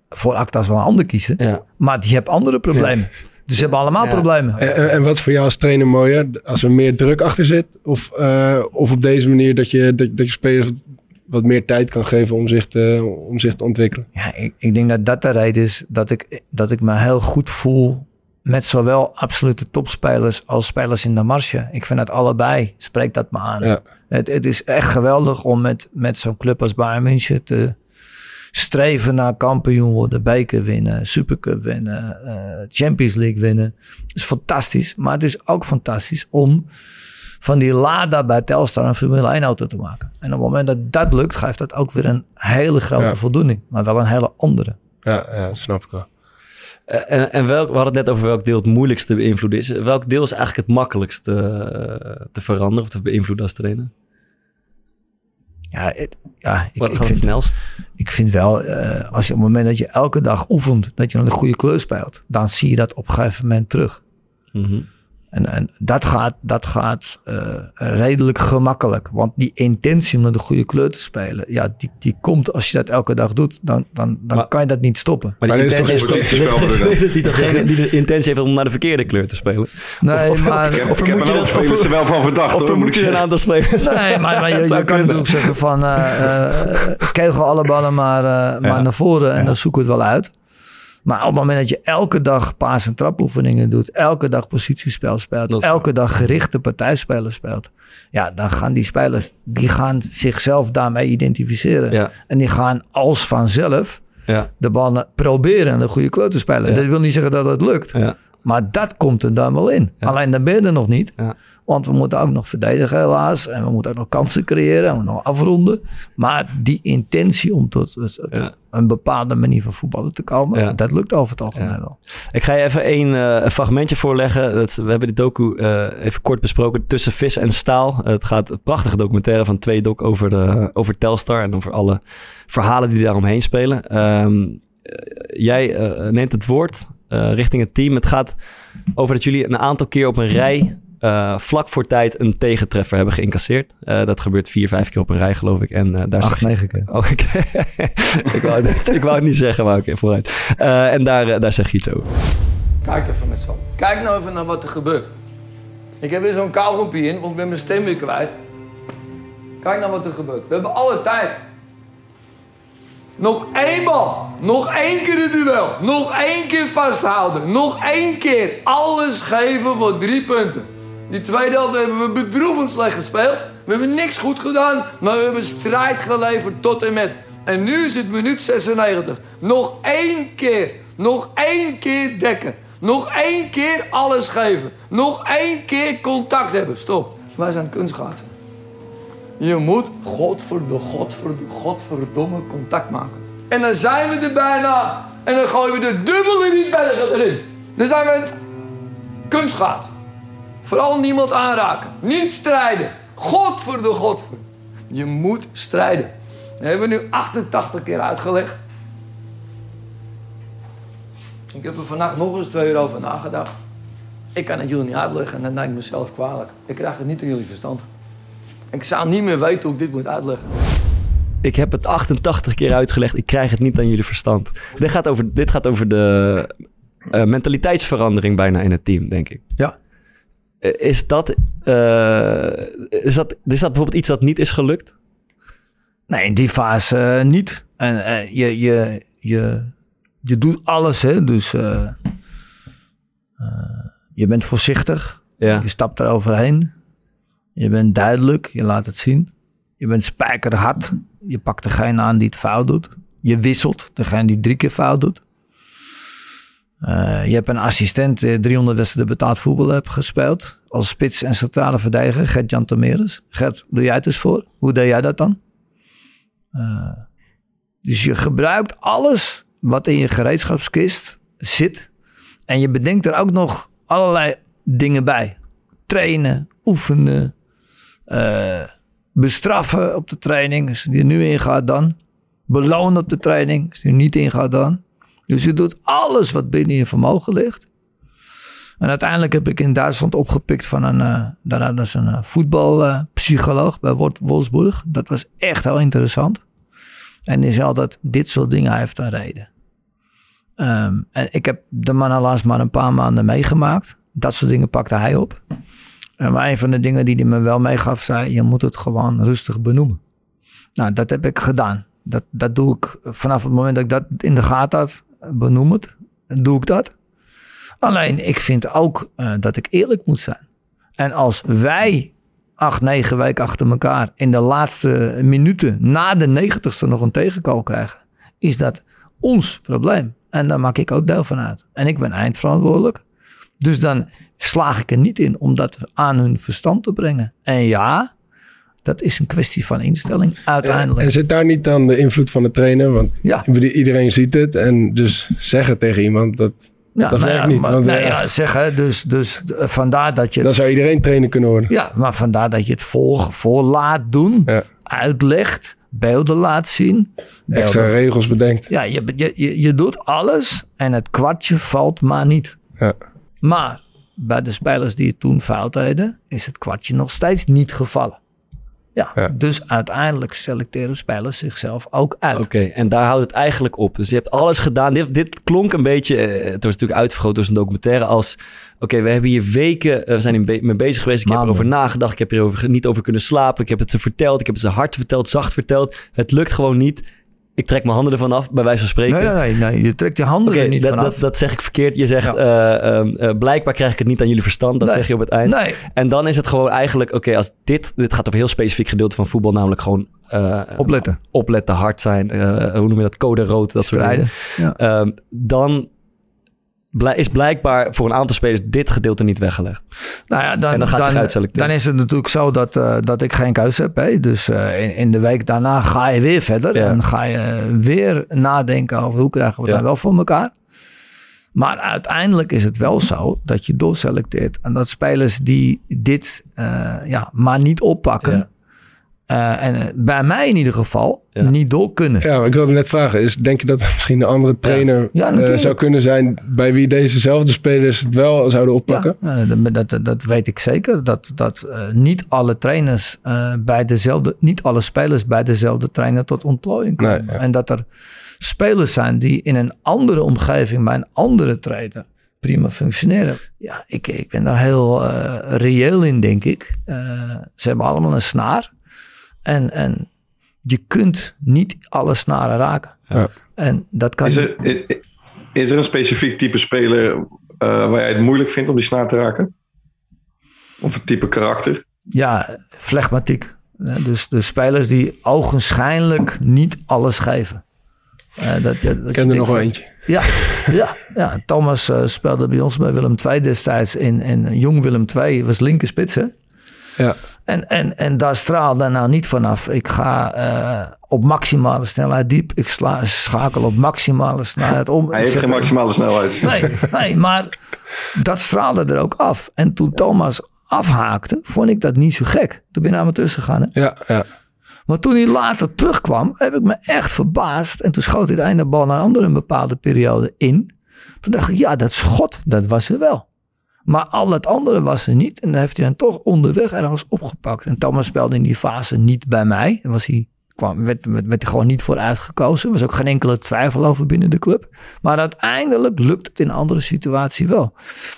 voor Actas wel een ander kiezen. Maar je hebt andere problemen. Dus ze hebben allemaal problemen. En, en, wat is voor jou als trainer mooier? Als er meer druk achter zit? Of, uh, of op deze manier dat je, dat, dat je spelers wat meer tijd kan geven om zich te, om zich te ontwikkelen? Ja, ik, ik denk dat dat de reden is dat ik, dat ik me heel goed voel met zowel absolute topspelers als spelers in de marge. Ik vind het allebei, spreekt dat me aan. Ja. Het, het is echt geweldig om met, met zo'n club als Bayern München te, streven naar kampioen worden, beker winnen, supercup winnen, uh, Champions League winnen. Dat is fantastisch. Maar het is ook fantastisch om van die Lada bij Telstar een Formule 1 auto te maken. En op het moment dat dat lukt, geeft dat ook weer een hele grote voldoening. Maar wel een hele andere. Ja, ja snap ik wel. Eh, en, en welk, we hadden het net over welk deel het moeilijkste beïnvloeden is. Welk deel is eigenlijk het makkelijkste uh, te veranderen of te beïnvloeden als trainer? Ja, het, ja ik, Wat gaat het snelst? Ik vind wel, uh, als je op het moment dat je elke dag oefent, dat je een goede kleur speelt, dan zie je dat op een gegeven moment terug. Mm -hmm. En, en dat gaat, dat gaat uh, redelijk gemakkelijk. Want die intentie om naar de goede kleur te spelen, ja, die, die komt als je dat elke dag doet, dan, dan, dan maar, kan je dat niet stoppen. Maar, die, intentie, is toch, die, de intentie heeft om naar de verkeerde kleur te spelen. Nee, of, maar... Of, ik heb, ik heb er wel spelers er wel van verdacht. Of vermoed je een aantal spelers? Nee, maar, maar je, je kan natuurlijk zeggen van, uh, uh, kegel alle ballen maar, uh, maar naar voren en dan zoek het wel uit. Maar op het moment dat je elke dag paas- en trapoefeningen doet, elke dag positiespel speelt, elke dag gerichte partijspelen speelt, ja, dan gaan die spelers, die gaan zichzelf daarmee identificeren. Ja. En die gaan als vanzelf ja. de ballen proberen en de goede kleur te spelen. Dat wil niet zeggen dat het lukt. Maar dat komt er dan wel in. Alleen dan ben je er nog niet. Want we moeten ook nog verdedigen helaas. En we moeten ook nog kansen creëren. En nog afronden. Maar die intentie om tot, een bepaalde manier van voetballen te komen. Dat lukt over het algemeen wel. Ik ga je even een, uh, fragmentje voorleggen. Dat, we hebben de docu uh, even kort besproken. Tussen vis en staal. het gaat een prachtige documentaire van twee doc over, de, over Telstar. En over alle verhalen die daaromheen spelen. Um, jij neemt het woord richting het team. Het gaat over dat jullie een aantal keer op een rij uh, vlak voor tijd een tegentreffer hebben geïncasseerd. Uh, dat gebeurt vier, vijf keer op een rij, geloof ik. En, uh, daar Acht, negen keer. Oh, okay. ik, wou het, ik wou het niet zeggen, maar oké, okay, vooruit. en daar, daar zeg je iets over. Kijk even met z'n Kijk nou even naar wat er gebeurt. Ik heb weer zo'n kauwgompie in, want ik ben mijn stem weer kwijt. Kijk nou wat er gebeurt. We hebben alle tijd. Nog eenmaal. Nog één keer het duel. Nog één keer vasthouden. Nog één keer. Alles geven voor drie punten. Die tweede helft hebben we bedroevend slecht gespeeld. We hebben niks goed gedaan. Maar we hebben strijd geleverd tot en met. En nu is het minuut 96. Nog één keer. Nog één keer dekken. Nog één keer alles geven. Nog één keer contact hebben. Stop. Wij zijn kunstgaten. Je moet godverde, godverde, godverdomme contact maken. En dan zijn we er bijna. En dan gooien we de dubbel in die bergen erin. Dan zijn we kunstgaat. Vooral niemand aanraken. Niet strijden. Godverde, godverde. Je moet strijden. Dat hebben we nu 88 keer uitgelegd. Ik heb er vannacht nog eens twee uur over nagedacht. Ik kan het jullie niet uitleggen en dan denk ik mezelf kwalijk. Ik krijg het niet in jullie verstand. Ik zou niet meer weten hoe ik dit moet uitleggen. Ik heb het 88 keer uitgelegd. Ik krijg het niet aan jullie verstand. Dit gaat over, dit gaat over de uh, mentaliteitsverandering bijna in het team, denk ik. Ja. Uh, is, dat, uh, is, dat, is dat bijvoorbeeld iets dat niet is gelukt? Nee, in die fase niet. En je, je, je, je doet alles, hè. Dus je bent voorzichtig. Ja. Je stapt er overheen. Je bent duidelijk, je laat het zien. Je bent spijkerhard. Je pakt degene aan die het fout doet. Je wisselt, degene die drie keer fout doet. Uh, je hebt een assistent die 300 wedstrijden betaald voetbal hebt gespeeld. Als spits en centrale verdediger, Gert-Jan Tameres. Gert, doe jij het eens voor? Hoe deed jij dat dan? Uh, dus je gebruikt alles wat in je gereedschapskist zit. En je bedenkt er ook nog allerlei dingen bij. Trainen, oefenen, uh, bestraffen op de training, als je nu ingaat dan. Belonen op de training, als je niet ingaat dan. Dus je doet alles wat binnen je vermogen ligt. En uiteindelijk heb ik in Duitsland opgepikt van een, uh, daar hadden ze een uh, voetbalpsycholoog bij Wolfsburg. Dat was echt heel interessant. En die zei dat dit soort dingen heeft een reden. Um, en ik heb de man helaas maar een paar maanden meegemaakt. Dat soort dingen pakte hij op. Maar een van de dingen die hij me wel meegaf, zei: je moet het gewoon rustig benoemen. Nou, dat heb ik gedaan. Dat, dat doe ik vanaf het moment dat ik dat in de gaten had, benoem het. Doe ik dat. Alleen, ik vind ook uh, dat ik eerlijk moet zijn. En als wij acht, negen weken achter elkaar in de laatste minuten na de negentigste nog een tegenkal krijgen, is dat ons probleem. En daar maak ik ook deel van uit. En ik ben eindverantwoordelijk. Dus dan slaag ik er niet in om dat aan hun verstand te brengen. En ja, dat is een kwestie van instelling uiteindelijk. En, en zit daar niet dan de invloed van de trainer? Want ja. iedereen ziet het. En dus zeggen tegen iemand dat. Ja, dat nou werkt ja, niet. Maar, want, nee, uh, ja, zeggen. Dus, dus vandaar dat je. Dan zou iedereen trainer kunnen worden. Ja, maar vandaar dat je het voor, voor laat doen, ja. uitlegt, beelden laat zien. Beelden. Extra regels bedenkt. Ja, je, je, je doet alles en het kwartje valt maar niet. Ja. Maar bij de spelers die het toen fout deden, is het kwartje nog steeds niet gevallen. Ja, Ja. dus uiteindelijk selecteren spelers zichzelf ook uit. Oké, en daar houdt het eigenlijk op. Dus je hebt alles gedaan. Dit, dit klonk een beetje, eh, het was natuurlijk uitvergroot door zijn documentaire als... Oké, we hebben hier weken, eh, we zijn be- mee bezig geweest. Ik heb erover nagedacht. Ik heb hierover niet over kunnen slapen. Ik heb het ze verteld. Ik heb het ze hard verteld, zacht verteld. Het lukt gewoon niet. Ik trek mijn handen ervan af, bij wijze van spreken. Nee, nee, nee, nee, je trekt je handen er niet dat, vanaf. dat, dat zeg ik verkeerd. Je zegt, Ja. eh, ehm, eh, blijkbaar krijg ik het niet aan jullie verstand. Dat Nee. zeg je op het eind. nee, En dan is het gewoon eigenlijk, oké, als dit, dit gaat over een heel specifiek gedeelte van voetbal, namelijk gewoon eh, opletten. opletten, hard zijn, hoe noem je dat, code rood, dat soort dingen. Ja. Ehm, dan is blijkbaar voor een aantal spelers dit gedeelte niet weggelegd. Nou ja, dan, En dan gaat zich uitselecteren. dan is het natuurlijk zo dat, eh, dat ik geen keuze heb. Hè? Dus eh, in, in de week daarna ga je weer verder. Ja. En ga je weer nadenken over hoe krijgen we het Ja. dan wel voor elkaar. Maar uiteindelijk is het wel zo dat je doorselecteert. En dat spelers die dit eh, ja, maar niet oppakken. Ja. Eh, en eh, bij mij in ieder geval Ja. niet door kunnen. Ja, ik wilde net vragen. Is, denk je dat er misschien een andere trainer Ja, eh, zou kunnen zijn... bij wie dezezelfde spelers het wel zouden oppakken? Dat, dat, dat weet ik zeker. Dat, dat eh, niet alle trainers eh, bij dezelfde, niet alle spelers bij dezelfde trainer tot ontplooiing komen. Nee, ja. En dat er spelers zijn die in een andere omgeving bij een andere trainer prima functioneren. Ja, ik, ik ben daar heel eh, reëel in, denk ik. Eh, ze hebben allemaal een snaar. En, en je kunt niet alle snaren raken. Ja. En dat kan is er, is, is er een specifiek type speler uh, waar jij het moeilijk vindt om die snaar te raken? Of een type karakter? Ja, flegmatiek. Dus de spelers die ogenschijnlijk niet alles geven. Uh, dat, dat, Ik ken er nog wel eentje. Ja, ja, ja. Thomas uh, speelde bij ons bij Willem II destijds. In, in Jong Willem II was linkerspits, hè? Ja. En, en, en daar straalde nou niet vanaf. Ik ga uh, op maximale snelheid diep. Ik sla, schakel op maximale snelheid om. Hij heeft geen maximale snelheid. Nee, nee, maar dat straalde er ook af. En toen Thomas afhaakte, vond ik dat niet zo gek. Toen ben ik naar me tussen gegaan. Hè? Ja, ja. Maar toen hij later terugkwam, heb ik me echt verbaasd. En toen schoot hij de ene bal naar een andere een bepaalde periode in. Toen dacht ik, ja, dat schot, dat was er wel. Maar al het andere was er niet. En dan heeft hij dan toch onderweg ergens opgepakt. En Thomas speelde in die fase niet bij mij. En was hij, kwam, werd, werd, werd hij gewoon niet voor uitgekozen. Er was ook geen enkele twijfel over binnen de club. Maar uiteindelijk lukt het in een andere situatie wel.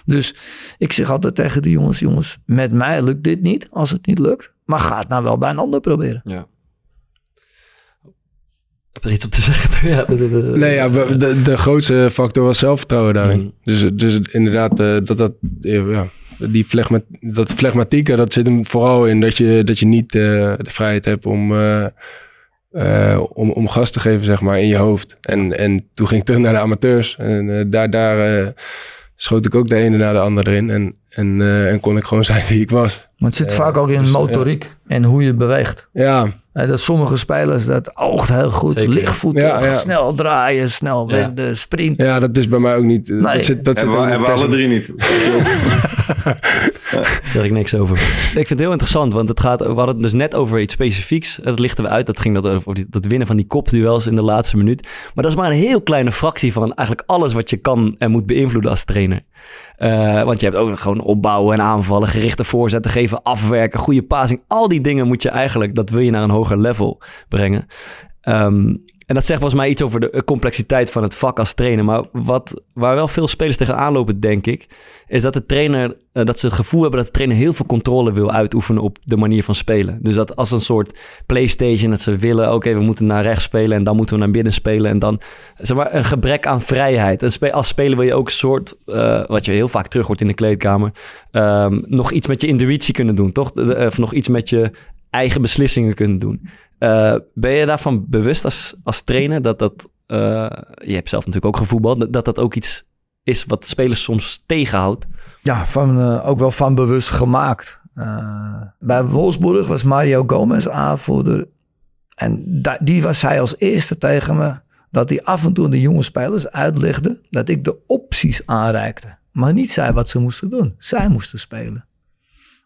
Dus ik zeg altijd tegen die jongens, jongens, met mij lukt dit niet als het niet lukt. Maar ga het nou wel bij een ander proberen. Ja. Heb er iets op te zeggen? ja, nee, ja, de, de grootste factor was zelfvertrouwen daarin. Mm. Dus, dus inderdaad, uh, dat, dat, ja, die flegma, dat flegmatieke, dat zit hem vooral in dat je, dat je niet uh, de vrijheid hebt om, uh, om, om gas te geven, zeg maar, in je hoofd. En, en toen ging ik terug naar de amateurs. En daar, daar schoot ik ook de ene na de andere in. En, en, en kon ik gewoon zijn wie ik was. Maar het zit vaak ook in dus, motoriek en hoe je beweegt. Ja, dat sommige spelers, dat oogt heel goed. Zeker. Ja. snel draaien, snel ja. de sprint. Ja, dat is bij mij ook niet. Nee. Dat zit, dat hebben, we, hebben we alle drie niet. Daar zeg ik niks over. Ik vind het heel interessant, want het gaat, we hadden het dus net over iets specifieks. Dat lichten we uit. Dat ging dat over dat winnen van die kopduels in de laatste minuut. Maar dat is maar een heel kleine fractie van eigenlijk alles wat je kan en moet beïnvloeden als trainer. Uh, want je hebt ook gewoon opbouwen en aanvallen, gerichte voorzetten geven, afwerken, goede passing. Al die dingen moet je eigenlijk, dat wil je naar een hoger level brengen. Um, en dat zegt volgens mij iets over de complexiteit van het vak als trainer. Maar wat, waar wel veel spelers tegenaan lopen, denk ik, is dat de trainer, uh, dat ze het gevoel hebben dat de trainer heel veel controle wil uitoefenen op de manier van spelen. Dus dat als een soort PlayStation, dat ze willen, oké, we moeten naar rechts spelen en dan moeten we naar binnen spelen. En dan, zeg maar, een gebrek aan vrijheid. Als speler wil je ook een soort, uh, wat je heel vaak terug hoort in de kleedkamer, um, nog iets met je intuïtie kunnen doen, toch? Of nog iets met je eigen beslissingen kunnen doen. Uh, ben je daarvan bewust als, als trainer dat dat, uh, je hebt zelf natuurlijk ook gevoetbald, dat dat ook iets is wat spelers soms tegenhoudt? Ja, van, uh, ook wel van bewust gemaakt. bij Wolfsburg was Mario Gomez aanvoerder. En die was hij als eerste tegen me. Dat hij af en toe de jonge spelers uitlegde dat ik de opties aanreikte. Maar niet zei wat ze moesten doen. Zij moesten spelen.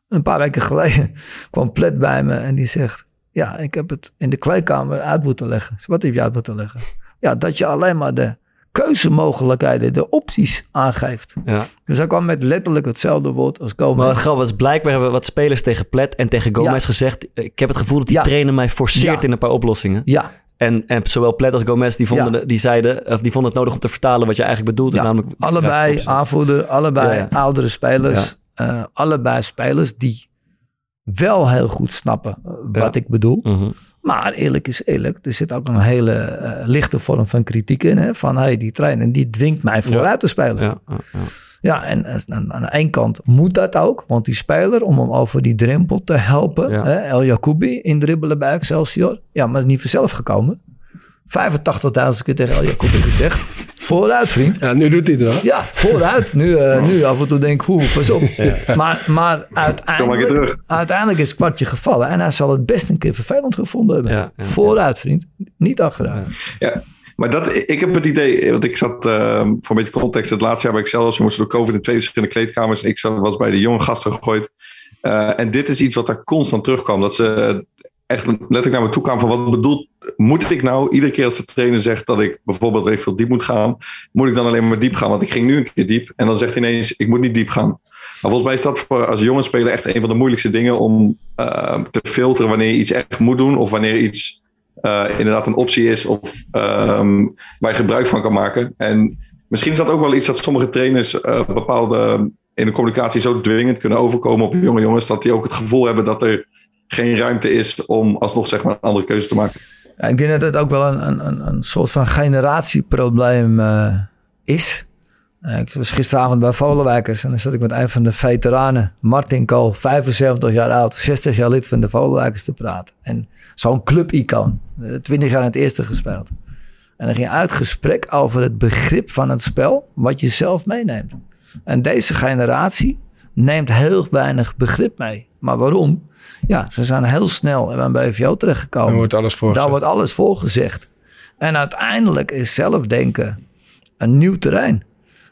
Een paar weken geleden kwam Plet bij me en die zegt... Ja, ik heb het in de kleedkamer uit moeten leggen. Wat heb je uit moeten leggen? Ja, dat je alleen maar de keuzemogelijkheden, de opties aangeeft. Ja. Dus hij kwam met letterlijk hetzelfde woord als Gomez. Maar wat grappig was, blijkbaar hebben wat spelers tegen Plet en tegen Gomez gezegd... ik heb het gevoel dat die trainer mij forceert in een paar oplossingen. Ja. En, en zowel Plet als Gomez die vonden, die zeiden, of die vonden het nodig om te vertalen wat je eigenlijk bedoelt. Namelijk allebei aanvoerder, allebei oudere spelers. Uh, allebei spelers die wel heel goed snappen eh, wat ik bedoel. Mhm. Maar eerlijk is eerlijk, er zit ook een hele uh, lichte vorm van kritiek in. Hè? Van hey, die trainer die dwingt mij vooruit te spelen. Ja, ja, ja. en aan, aan de ene kant moet dat ook. Want die speler, om hem over die drempel te helpen. Hè, El Jacoubi in dribbelen bij Excelsior. Ja, maar is niet vanzelf gekomen. 85.000 keer tegen El Jacoubi gezegd. Vooruit, vriend. Ja, nu doet hij het wel. Ja, vooruit. Nu, uh, nu af en toe denk ik, hoe, pas op. Ja. Maar, maar uiteindelijk, uiteindelijk is het kwartje gevallen. En hij zal het best een keer vervelend gevonden hebben. Ja, vooruit, vriend. Niet achteruit. Ja. Maar dat, ik heb het idee, want ik zat uh, voor een beetje context, het laatste jaar bij Excelsior moesten door COVID in twee verschillende kleedkamers. Ik zat, was bij de jonge gasten gegooid. Uh, en dit is iets wat daar constant terugkwam. Dat ze echt letterlijk naar me toe kwam van wat bedoelt, moet ik nou iedere keer als de trainer zegt dat ik bijvoorbeeld even veel diep moet gaan, moet ik dan alleen maar diep gaan? Want ik ging nu een keer diep en dan zegt hij ineens, ik moet niet diep gaan. Maar volgens mij is dat voor als jonge speler echt een van de moeilijkste dingen om uh, te filteren wanneer je iets echt moet doen of wanneer iets uh, inderdaad een optie is of um, waar je gebruik van kan maken. En misschien is dat ook wel iets dat sommige trainers uh, bepaalde in de communicatie zo dwingend kunnen overkomen op jonge jongens, dat die ook het gevoel hebben dat er geen ruimte is om alsnog zeg maar, een andere keuze te maken. Ik denk dat het ook wel een, een, een soort van generatieprobleem uh, is. Uh, ik was gisteravond bij Volenwijkers en dan zat ik met een van de veteranen, Martin Kool, 75 jaar oud, 60 jaar lid van de Volenwijkers te praten. En zo'n clubicoon, 20 jaar in het eerste gespeeld. En dan ging uit gesprek over het begrip van het spel, wat je zelf meeneemt. En deze generatie neemt heel weinig begrip mee. Maar waarom? Ja, ze zijn heel snel bij een BVO terechtgekomen. Daar wordt alles voorgezegd. Daar wordt alles voorgezegd. En uiteindelijk is zelfdenken een nieuw terrein.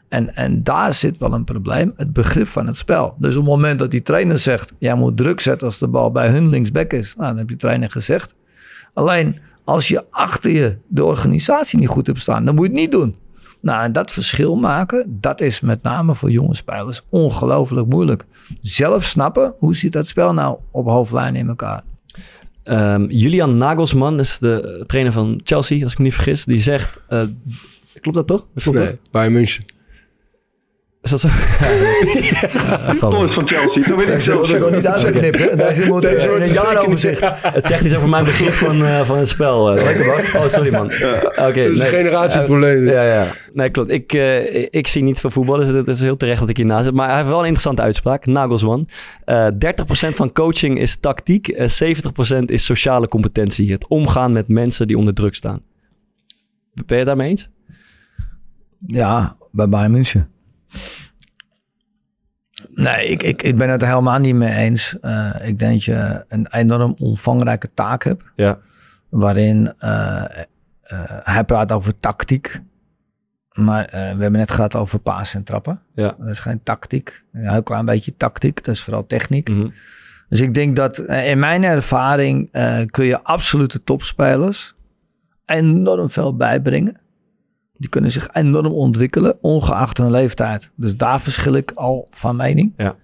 En, en daar zit wel een probleem, het begrip van het spel. Dus op het moment dat die trainer zegt, jij moet druk zetten als de bal bij hun linksback is. Nou, dan heb die trainer gezegd. Alleen als je achter je de organisatie niet goed hebt staan, dan moet je het niet doen. Nou, en dat verschil maken, dat is met name voor jonge spelers ongelooflijk moeilijk. Zelf snappen, hoe zit dat spel nou op hoofdlijn in elkaar? Um, Julian Nagelsman is de trainer van Chelsea, als ik me niet vergis. Die zegt, uh, klopt dat toch? Klopt nee, bij München. Is dat zo? ja, dat van Chelsea, dat weet ik zelf. Dat niet uitgeknipt, Daar is moet in een jaaroverzicht. Het zegt iets over mijn begrip van, uh, van het spel. Uh, Lekker Oh, sorry man. Ja. Oké. Okay, nee. generatieprobleem. Uh, ja, ja. Nee, klopt. Ik, uh, ik zie niet van voetbal, dus het is heel terecht dat ik hier naast zit. Maar hij heeft wel een interessante uitspraak. Nagelsman. 30% van coaching is tactiek, 70% is sociale competentie. Het omgaan met mensen die onder druk staan. Ben je daarmee eens? Ja, bij Bayern München. Nee, ik, ik, ik ben het er helemaal niet mee eens. Uh, ik denk dat je een enorm omvangrijke taak hebt. Ja. Waarin uh, uh, hij praat over tactiek. Maar we hebben net gehad over paas en trappen. Ja. Dat is geen tactiek. Een heel klein beetje tactiek. Dat is vooral techniek. Mm -hmm. Dus ik denk dat in mijn ervaring kun je absolute topspelers enorm veel bijbrengen. Die kunnen zich enorm ontwikkelen, ongeacht hun leeftijd. Dus daar verschil ik al van mening. Ja.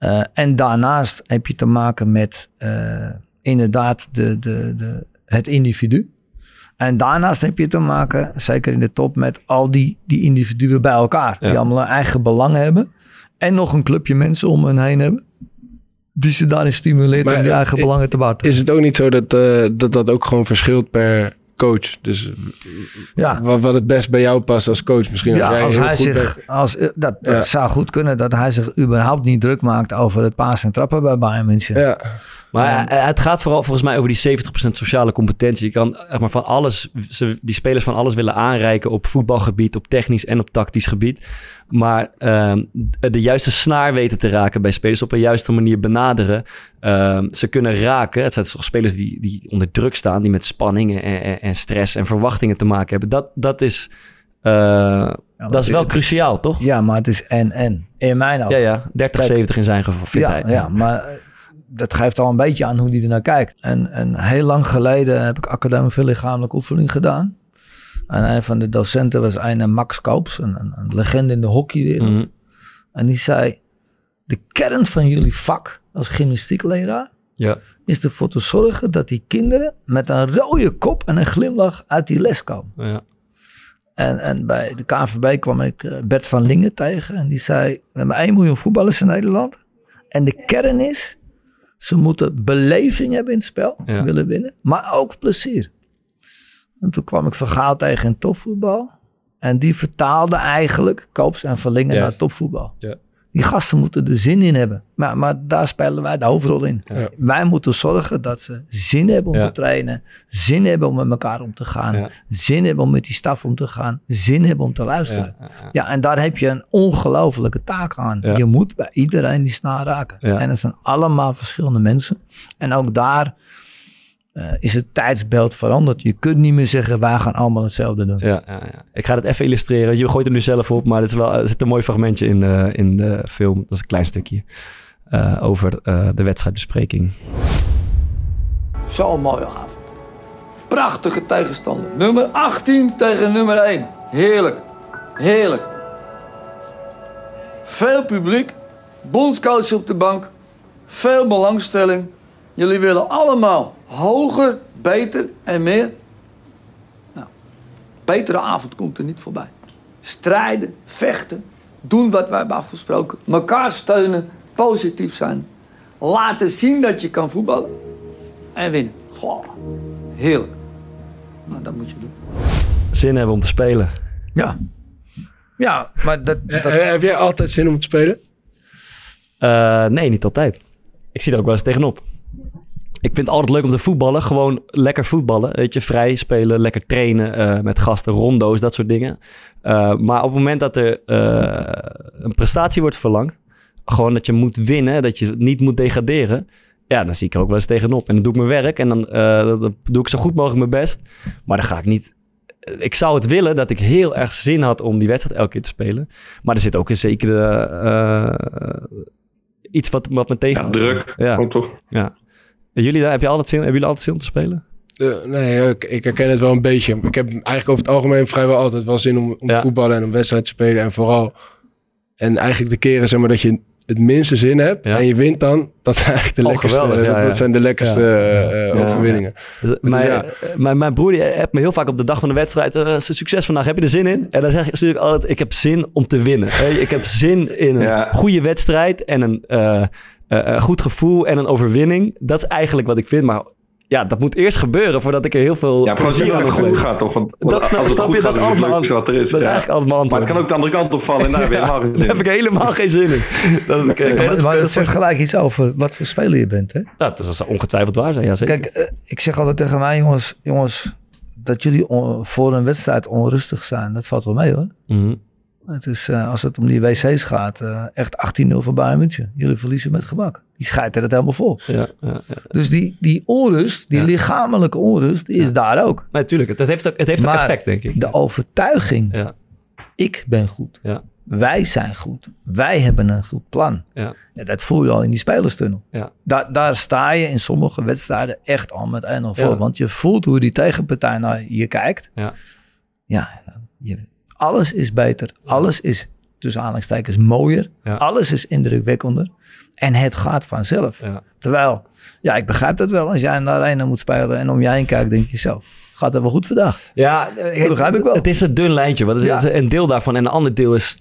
Uh, en daarnaast heb je te maken met uh, inderdaad de, de, de, het individu. En daarnaast heb je te maken, zeker in de top, met al die, die individuen bij elkaar. Ja. Die allemaal een eigen belang hebben. En nog een clubje mensen om hen heen hebben. Die ze daarin stimuleert maar om die eigen belangen te behartigen. Is het ook niet zo dat, uh, dat dat ook gewoon verschilt per coach. Dus ja. wat, wat het best bij jou past als coach misschien. Ja, als, hij zich, als, dat, dat ja. zou goed kunnen dat hij zich überhaupt niet druk maakt over het paas en trappen bij Bayern München. Ja. Maar ja. het gaat vooral volgens mij over die 70% sociale competentie. Je kan echt maar van alles, die spelers van alles willen aanreiken op voetbalgebied, op technisch en op tactisch gebied. Maar uh, de juiste snaar weten te raken bij spelers op een juiste manier benaderen. Uh, ze kunnen raken. Het zijn toch spelers die, die onder druk staan, die met spanningen en, en, en stress en verwachtingen te maken hebben. Dat, dat is. Uh, ja, dat is wel cruciaal, toch? Ja, maar het is en-en. In mijn ogen. Ja, ja. 30-70 in zijn geval. Ja, ja, ja, maar dat geeft al een beetje aan hoe die er naar kijkt. En, en heel lang geleden heb ik academie veel lichamelijke oefening gedaan. En een van de docenten was een Max Koops, een, een, een legende in de hockeywereld. Mhm. En die zei, de kern van jullie vak als gymnastiekleraar Ja. is ervoor te zorgen dat die kinderen met een rode kop en een glimlach uit die les komen. Ja. En, en bij de KNVB kwam ik eh, Bert van Lingen tegen en die zei, we hebben 1 miljoen voetballers in Nederland. En de kern is, ze moeten beleving hebben in het spel, Ja. willen winnen, maar ook plezier. En toen kwam ik Vergaal tegen in topvoetbal. En die vertaalde eigenlijk Koops en Verlingen naar topvoetbal. Ja. Die gasten moeten er zin in hebben. Maar, maar daar spelen wij de hoofdrol in. Ja. Wij moeten zorgen dat ze zin hebben om Ja. te trainen. Zin hebben om met elkaar om te gaan. Ja. Zin hebben om met die staf om te gaan. Zin hebben om te luisteren. Ja, en daar heb je een ongelofelijke taak aan. Je moet bij iedereen die snaar raken. En het zijn allemaal verschillende mensen. En ook daar eh, is het tijdsbeeld veranderd. Je kunt niet meer zeggen, wij gaan allemaal hetzelfde doen. Ja, ja, ja. Ik ga het even illustreren. Je gooit hem nu zelf op, maar er, is wel, er zit een mooi fragmentje in de, in de film. Dat is een klein stukje. eh, over eh, de wedstrijdbespreking. Zo'n mooie avond. Prachtige tegenstander. Nummer 18 tegen nummer 1. Heerlijk. Heerlijk. Veel publiek. Bondscoach op de bank. Veel belangstelling. Jullie willen allemaal hoger, beter en meer. Nou, betere avond komt er niet voorbij. Strijden, vechten, doen wat wij hebben afgesproken. Mekaar steunen, positief zijn. laten zien dat je kan voetballen en winnen. Goh, heerlijk. Nou, dat moet je doen. Zin hebben om te spelen. Ja. Ja, maar dat... Eh, dat... eh, heb jij altijd zin om te spelen? Uh, nee, niet altijd. Ik zie er ook wel eens tegenop. Ik vind het altijd leuk om te voetballen. Gewoon lekker voetballen. Weet je, vrij spelen, lekker trainen uh, met gasten, rondo's, dat soort dingen. Uh, maar op het moment dat er een prestatie wordt verlangd, gewoon dat je moet winnen, dat je niet moet degraderen. Ja, dan zie ik er ook wel eens tegenop. En dan doe ik mijn werk en dan, dan doe ik zo goed mogelijk mijn best. Maar dan ga ik niet ik zou het willen dat ik heel erg zin had om die wedstrijd elke keer te spelen. Maar er zit ook een zekere uh, iets wat, wat me tegen. Ja, druk. Ja. Toch? Ja. Jullie, heb je altijd zin, hebben jullie altijd zin om te spelen? Uh, nee, ik, ik, herken het wel een beetje. Ik heb eigenlijk over het algemeen vrijwel altijd wel zin om, om ja. te voetballen en om wedstrijd te spelen. En vooral, en eigenlijk de keren zeg maar, dat je het minste zin hebt en je wint dan, dat zijn eigenlijk de oh, lekkerste, geweldig, ja, dat, zijn de lekkerste uh, overwinningen. Dus, mijn, mijn, mijn broer die hebt me heel vaak op de dag van de wedstrijd, uh, succes vandaag, heb je er zin in? En dan zeg ik natuurlijk altijd, ik heb zin om te winnen. ik heb zin in een goede wedstrijd en een uh, goed gevoel en een overwinning. Dat is eigenlijk wat ik vind. Maar ja, dat moet eerst gebeuren voordat ik er heel veel ja, aan heb. goed gaat toch? Want, dat als het snap goed je, gaat, dat is allemaal is wat er is. Dat is ja. eigenlijk allemaal. Maar het kan ook de andere kant opvallen en daar heb je helemaal geen zin Daar heb ik helemaal geen zin in. Dat, ik, ja, maar, maar dat zegt gelijk iets over wat voor speler je bent, hè? Ja, dat zal ongetwijfeld waar zijn, ja zeker. Kijk, uh, ik zeg altijd tegen mij, jongens, jongens dat jullie on, voor een wedstrijd onrustig zijn, dat valt wel mee hoor. Mm -hmm. Het is, uh, als het om die wc's gaat, uh, echt 18-0 voor Bayern München. Jullie verliezen met gemak. Die schijten het helemaal vol. Ja. Dus die, die onrust, die lichamelijke onrust, die is daar ook. Natuurlijk, het heeft ook, het heeft ook effect, denk ik. de overtuiging, ik ben goed. Wij zijn goed. Wij hebben een goed plan. Ja. dat voel je al in die spelerstunnel. Ja. Daar, daar sta je in sommige wedstrijden echt al met 1-0 voor. Want je voelt hoe die tegenpartij naar je kijkt. Ja, ja je, alles is beter. Alles is tussen aanhalingstekens mooier. Ja. Alles is indrukwekkender. En het gaat vanzelf. Ja. Terwijl, ja, ik begrijp dat wel. Als jij naar de arena moet spelen en om je heen kijkt, denk je zo. Gaat het wel goed vandaag? Ja, dat begrijp ik wel. Het is een dun lijntje. Want het Ja. is een deel daarvan. En een ander deel is...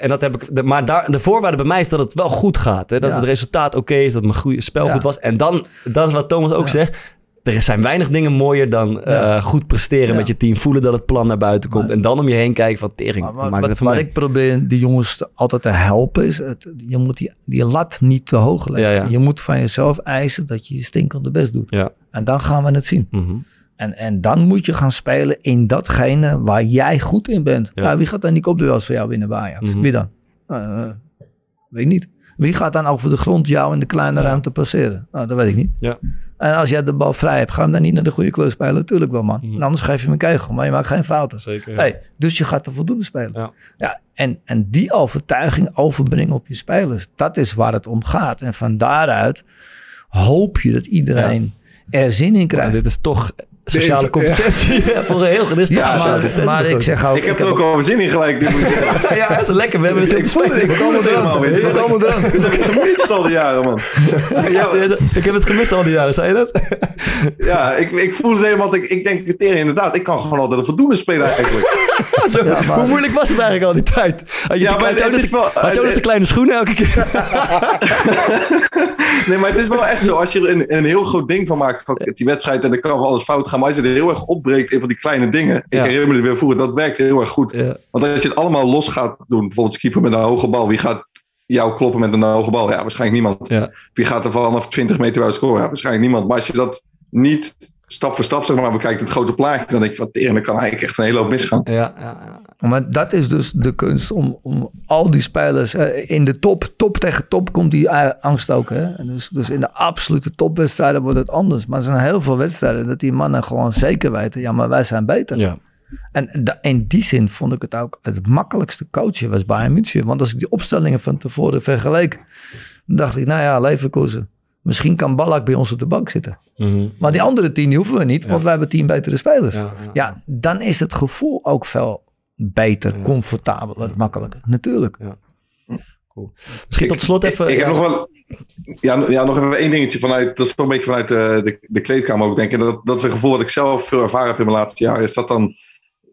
En dat heb ik, maar daar, de voorwaarde bij mij is dat het wel goed gaat. Hè? Dat Ja. het resultaat oké is, dat mijn goede spel Ja. goed was. En dan, dat is wat Thomas ook Ja. zegt. Er zijn weinig dingen mooier dan eh, goed presteren Ja. met je team. Voelen dat het plan naar buiten komt. Maar- en dan om je heen kijken van tering. Maar, wat, ik probeer die jongens altijd te helpen is, het, je moet die, die lat niet te hoog leggen. Ja. Je moet van jezelf eisen dat je je stinkende best doet. En dan gaan we het zien. Mhm. En, en dan moet je gaan spelen in datgene waar jij goed in bent. Ja. wie gaat dan die kopduels voor jou winnen bij Ajax? Mhm. Wie dan? Eh, weet ik niet. Wie gaat dan over de grond jou in de kleine ruimte passeren? Nou, dat weet ik niet. Ja. En als jij de bal vrij hebt, ga hem dan niet naar de goede kleur spelen? Tuurlijk wel, man. En anders geef je hem een kegel, maar je maakt geen fouten. Zeker. ja. Hey, dus je gaat er voldoende spelen. Ja. Ja, en, en die overtuiging overbrengen op je spelers, dat is waar het om gaat. En van daaruit hoop je dat iedereen er zin in Maar krijgt. dit is toch sociale competentie. Ja. voor een heel toch Ja, sociale maar, competentie maar ik zeg ook... Ik heb er ook al zin in gelijk, moet ik zeggen. Ja, het is lekker. We hebben zin Ik te voel het, spelen. ik voel het helemaal weer. We komen eraan. Dat heb ik gemist al die jaren, man. Ja, ik heb het gemist al die jaren, zei je dat? Ja, ik, ik voel het helemaal. Ik, ik denk, inderdaad, ik kan gewoon altijd een voldoende spelen eigenlijk. Zo, Ja, maar- Hoe moeilijk was het eigenlijk al die tijd? Had je, Ja, de, maar had je ook het nog is de- wel- had je ook nog het- de kleine schoenen elke keer? Nee, maar het is wel echt zo. Als je er een, een heel groot ding van maakt, van die wedstrijd, en dan kan wel alles fout gaan. Maar als je er heel erg opbreekt in van die kleine dingen. Ik Ja. herinner me het weer vroeger, dat werkt heel erg goed. Ja. Want als je het allemaal los gaat doen, bijvoorbeeld keeper met een hoge bal, wie gaat jou kloppen met een hoge bal? Ja, waarschijnlijk niemand. Wie gaat er vanaf 20 meter uit scoren? Ja, waarschijnlijk niemand. Maar als je dat niet stap voor stap zeg maar, bekijkt, het grote plaatje, dan denk je, wat dan kan eigenlijk echt een hele hoop misgaan. Ja, ja, ja. Maar dat is dus de kunst om, om al die spelers eh, in de top, top tegen top komt die eh, angst ook. Hè? En Dus, dus in de absolute topwedstrijden wordt het anders. Maar er zijn heel veel wedstrijden dat die mannen gewoon zeker weten, ja, maar wij zijn beter. ja. En in die zin vond ik het ook het makkelijkste coachen was Bayern München. Want als ik die opstellingen van tevoren vergeleek, dan dacht ik, nou ja, Leverkusen. Misschien kan Ballack bij ons op de bank zitten. Mhm. Maar die andere tien die hoeven we niet, want wij hebben tien betere spelers. Ja, Ja, ja, dan is het gevoel ook veel beter, comfortabeler, makkelijker. Natuurlijk. Misschien tot slot even... Ik, heb nog wel. Ja, ja, nog even één dingetje vanuit. Dat is wel een beetje vanuit de, de, de kleedkamer ook, denk ik. En Dat, dat is een gevoel dat ik zelf veel ervaren heb in mijn laatste jaren. Is dat dan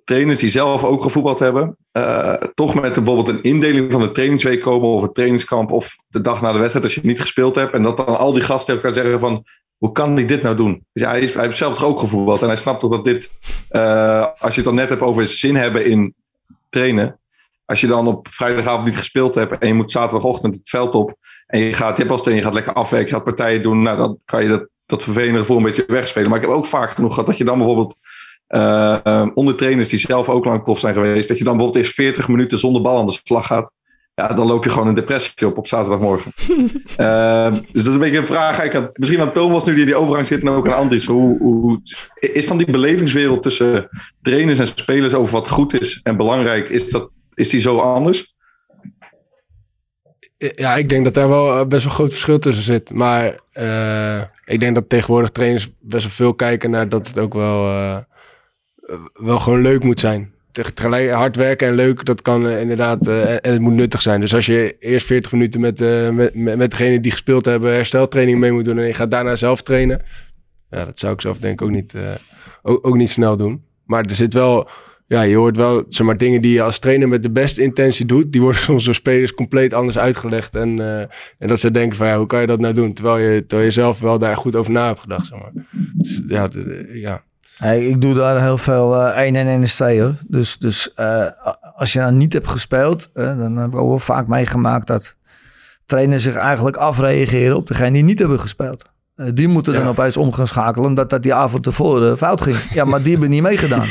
trainers die zelf ook gevoetbald hebben. Uh, toch met bijvoorbeeld een indeling van de trainingsweek komen of een trainingskamp of de dag na de wedstrijd als je het niet gespeeld hebt. En dat dan al die gasten tegen elkaar zeggen van hoe kan hij dit nou doen? Dus hij, hij heeft zelf toch ook gevoetbald en hij snapt toch dat dit, uh, als je het dan net hebt over zin hebben in trainen. Als je dan op vrijdagavond niet gespeeld hebt en je moet zaterdagochtend het veld op en je gaat, trainer, je gaat lekker afwerken, je gaat partijen doen, nou dan kan je dat, dat vervelende gevoel een beetje wegspelen. Maar ik heb ook vaak genoeg gehad dat je dan bijvoorbeeld uh, onder trainers die zelf ook lang prof zijn geweest, dat je dan bijvoorbeeld eens 40 minuten zonder bal aan de slag gaat. Ja, dan loop je gewoon een depressie op op zaterdagmorgen. uh, dus dat is een beetje een vraag. Ik had, misschien aan Thomas nu die in die overgang zit en ook aan Andries. Hoe, hoe, is dan die belevingswereld tussen trainers en spelers over wat goed is en belangrijk, is, dat, is die zo anders? Ja, ik denk dat daar wel best wel groot verschil tussen zit. Maar uh, ik denk dat tegenwoordig trainers best wel veel kijken naar dat het ook wel wel gewoon leuk moet zijn. Tegelijk hard werken en leuk, dat kan uh, inderdaad, uh, en het moet nuttig zijn. Dus als je eerst 40 minuten met, uh, met, met, met degene die gespeeld hebben hersteltraining mee moet doen en je gaat daarna zelf trainen. Ja, dat zou ik zelf denk ik ook niet, ook, ook, niet snel doen. Maar er zit wel, ja, je hoort wel zeg maar, dingen die je als trainer met de beste intentie doet. Die worden soms door spelers compleet anders uitgelegd. En, en dat ze denken van, ja, hoe kan je dat nou doen? Terwijl je, terwijl je zelf wel daar goed over na hebt gedacht, zeg maar. Dus, ja, ja, Hey, ik doe daar heel veel uh, 1 en 1 is 2 hoor. Dus, dus uh, als je nou niet hebt gespeeld, uh, dan hebben we ook vaak meegemaakt dat trainers zich eigenlijk afreageren op degene die niet hebben gespeeld. Uh, die moeten ja. dan opeens om gaan schakelen, omdat dat die avond tevoren fout ging. Ja, maar die hebben niet meegedaan.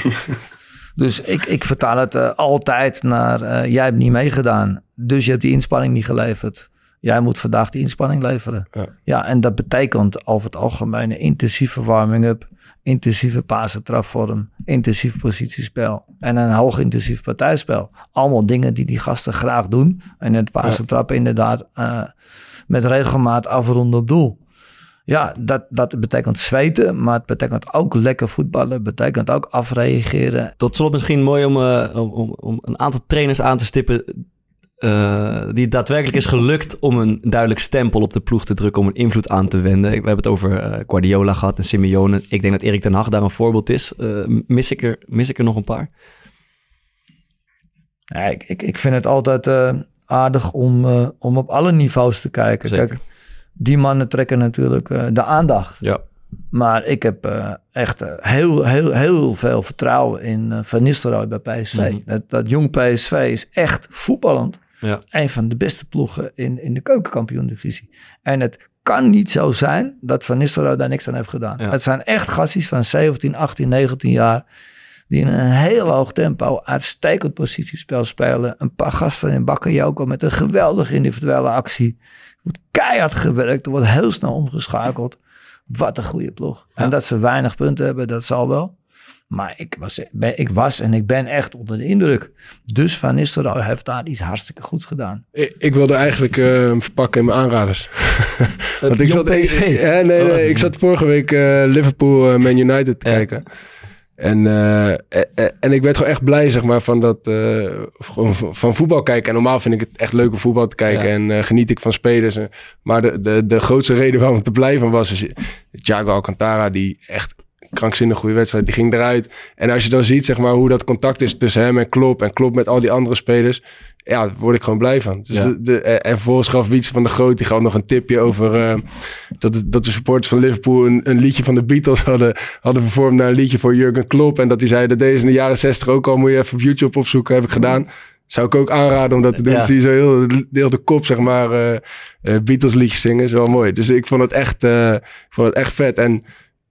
dus ik, ik vertaal het altijd naar, jij hebt niet meegedaan. Dus je hebt die inspanning niet geleverd. Jij moet vandaag die inspanning leveren. Ja, ja en dat betekent over het algemeen een intensieve warming-up intensieve pasentrapvorm, intensief positiespel en een hoogintensief partijspel. Allemaal dingen die die gasten graag doen. En het pasentrap ja. inderdaad uh, met regelmaat afronden op doel. Ja, dat, dat betekent zweten, maar het betekent ook lekker voetballen. betekent ook afreageren. Tot slot misschien mooi om, uh, om, om een aantal trainers aan te stippen uh, die daadwerkelijk is gelukt om een duidelijk stempel op de ploeg te drukken, om een invloed aan te wenden. We hebben het over uh, Guardiola gehad en Simeone. Ik denk dat Erik ten Hag daar een voorbeeld is. Uh, mis, ik er, mis ik er nog een paar? Ja, ik, ik, ik vind het altijd aardig om, om op alle niveaus te kijken. Zeker. Kijk, die mannen trekken natuurlijk de aandacht. Ja. Maar ik heb uh, echt uh, heel, heel, heel veel vertrouwen in uh, Van Nistelrooy bij PSV. Mm -hmm. dat, dat jong PSV is echt voetballend. Ja. Een van de beste ploegen in, in de keukenkampioen-divisie. En het kan niet zo zijn dat Van Nistelrooy daar niks aan heeft gedaan. Ja. Het zijn echt gastjes van 17, 18, 19 jaar... die in een heel hoog tempo uitstekend positiespel spelen. Een paar gasten in Bakayoko met een geweldige individuele actie. Er wordt keihard gewerkt, er wordt heel snel omgeschakeld. Wat een goede ploeg. Ja. En dat ze weinig punten hebben, dat zal wel. Maar ik was, ben, ik was en ik ben echt onder de indruk. Dus Van Nistelrooy heeft daar iets hartstikke goeds gedaan. Ik, ik wilde eigenlijk uh, verpakken in mijn aanraders. Want ik zat. Ik, ja, nee, nee, oh. ik zat vorige week uh, Liverpool uh, Man United te Ja. kijken. En, uh, en ik werd gewoon echt blij, zeg maar, van dat uh, van, voetbal kijken. En normaal vind ik het echt leuk om voetbal te kijken. Ja. En uh, geniet ik van spelers. Maar de, de, de grootste reden waarom ik te blij van was, is Thiago Alcantara, die echt krankzinnig goede wedstrijd, die ging eruit. En als je dan ziet, zeg maar, hoe dat contact is tussen hem en Klopp en Klopp met al die andere spelers, ja, daar word ik gewoon blij van. Dus Ja. de, de, en vervolgens gaf Wietse van de Groot, die gaf nog een tipje over uh, dat, de, dat de supporters van Liverpool een, een liedje van de Beatles hadden, hadden vervormd naar een liedje voor Jurgen Klopp. En dat hij zei, dat deze in de jaren zestig ook al, moet je even op YouTube opzoeken, heb ik gedaan. Zou ik ook aanraden om dat te doen. Ja. Zie je zo heel, heel de kop, zeg maar, uh, Beatles liedjes zingen. is wel mooi. Dus ik vond het echt, uh, ik vond het echt vet. En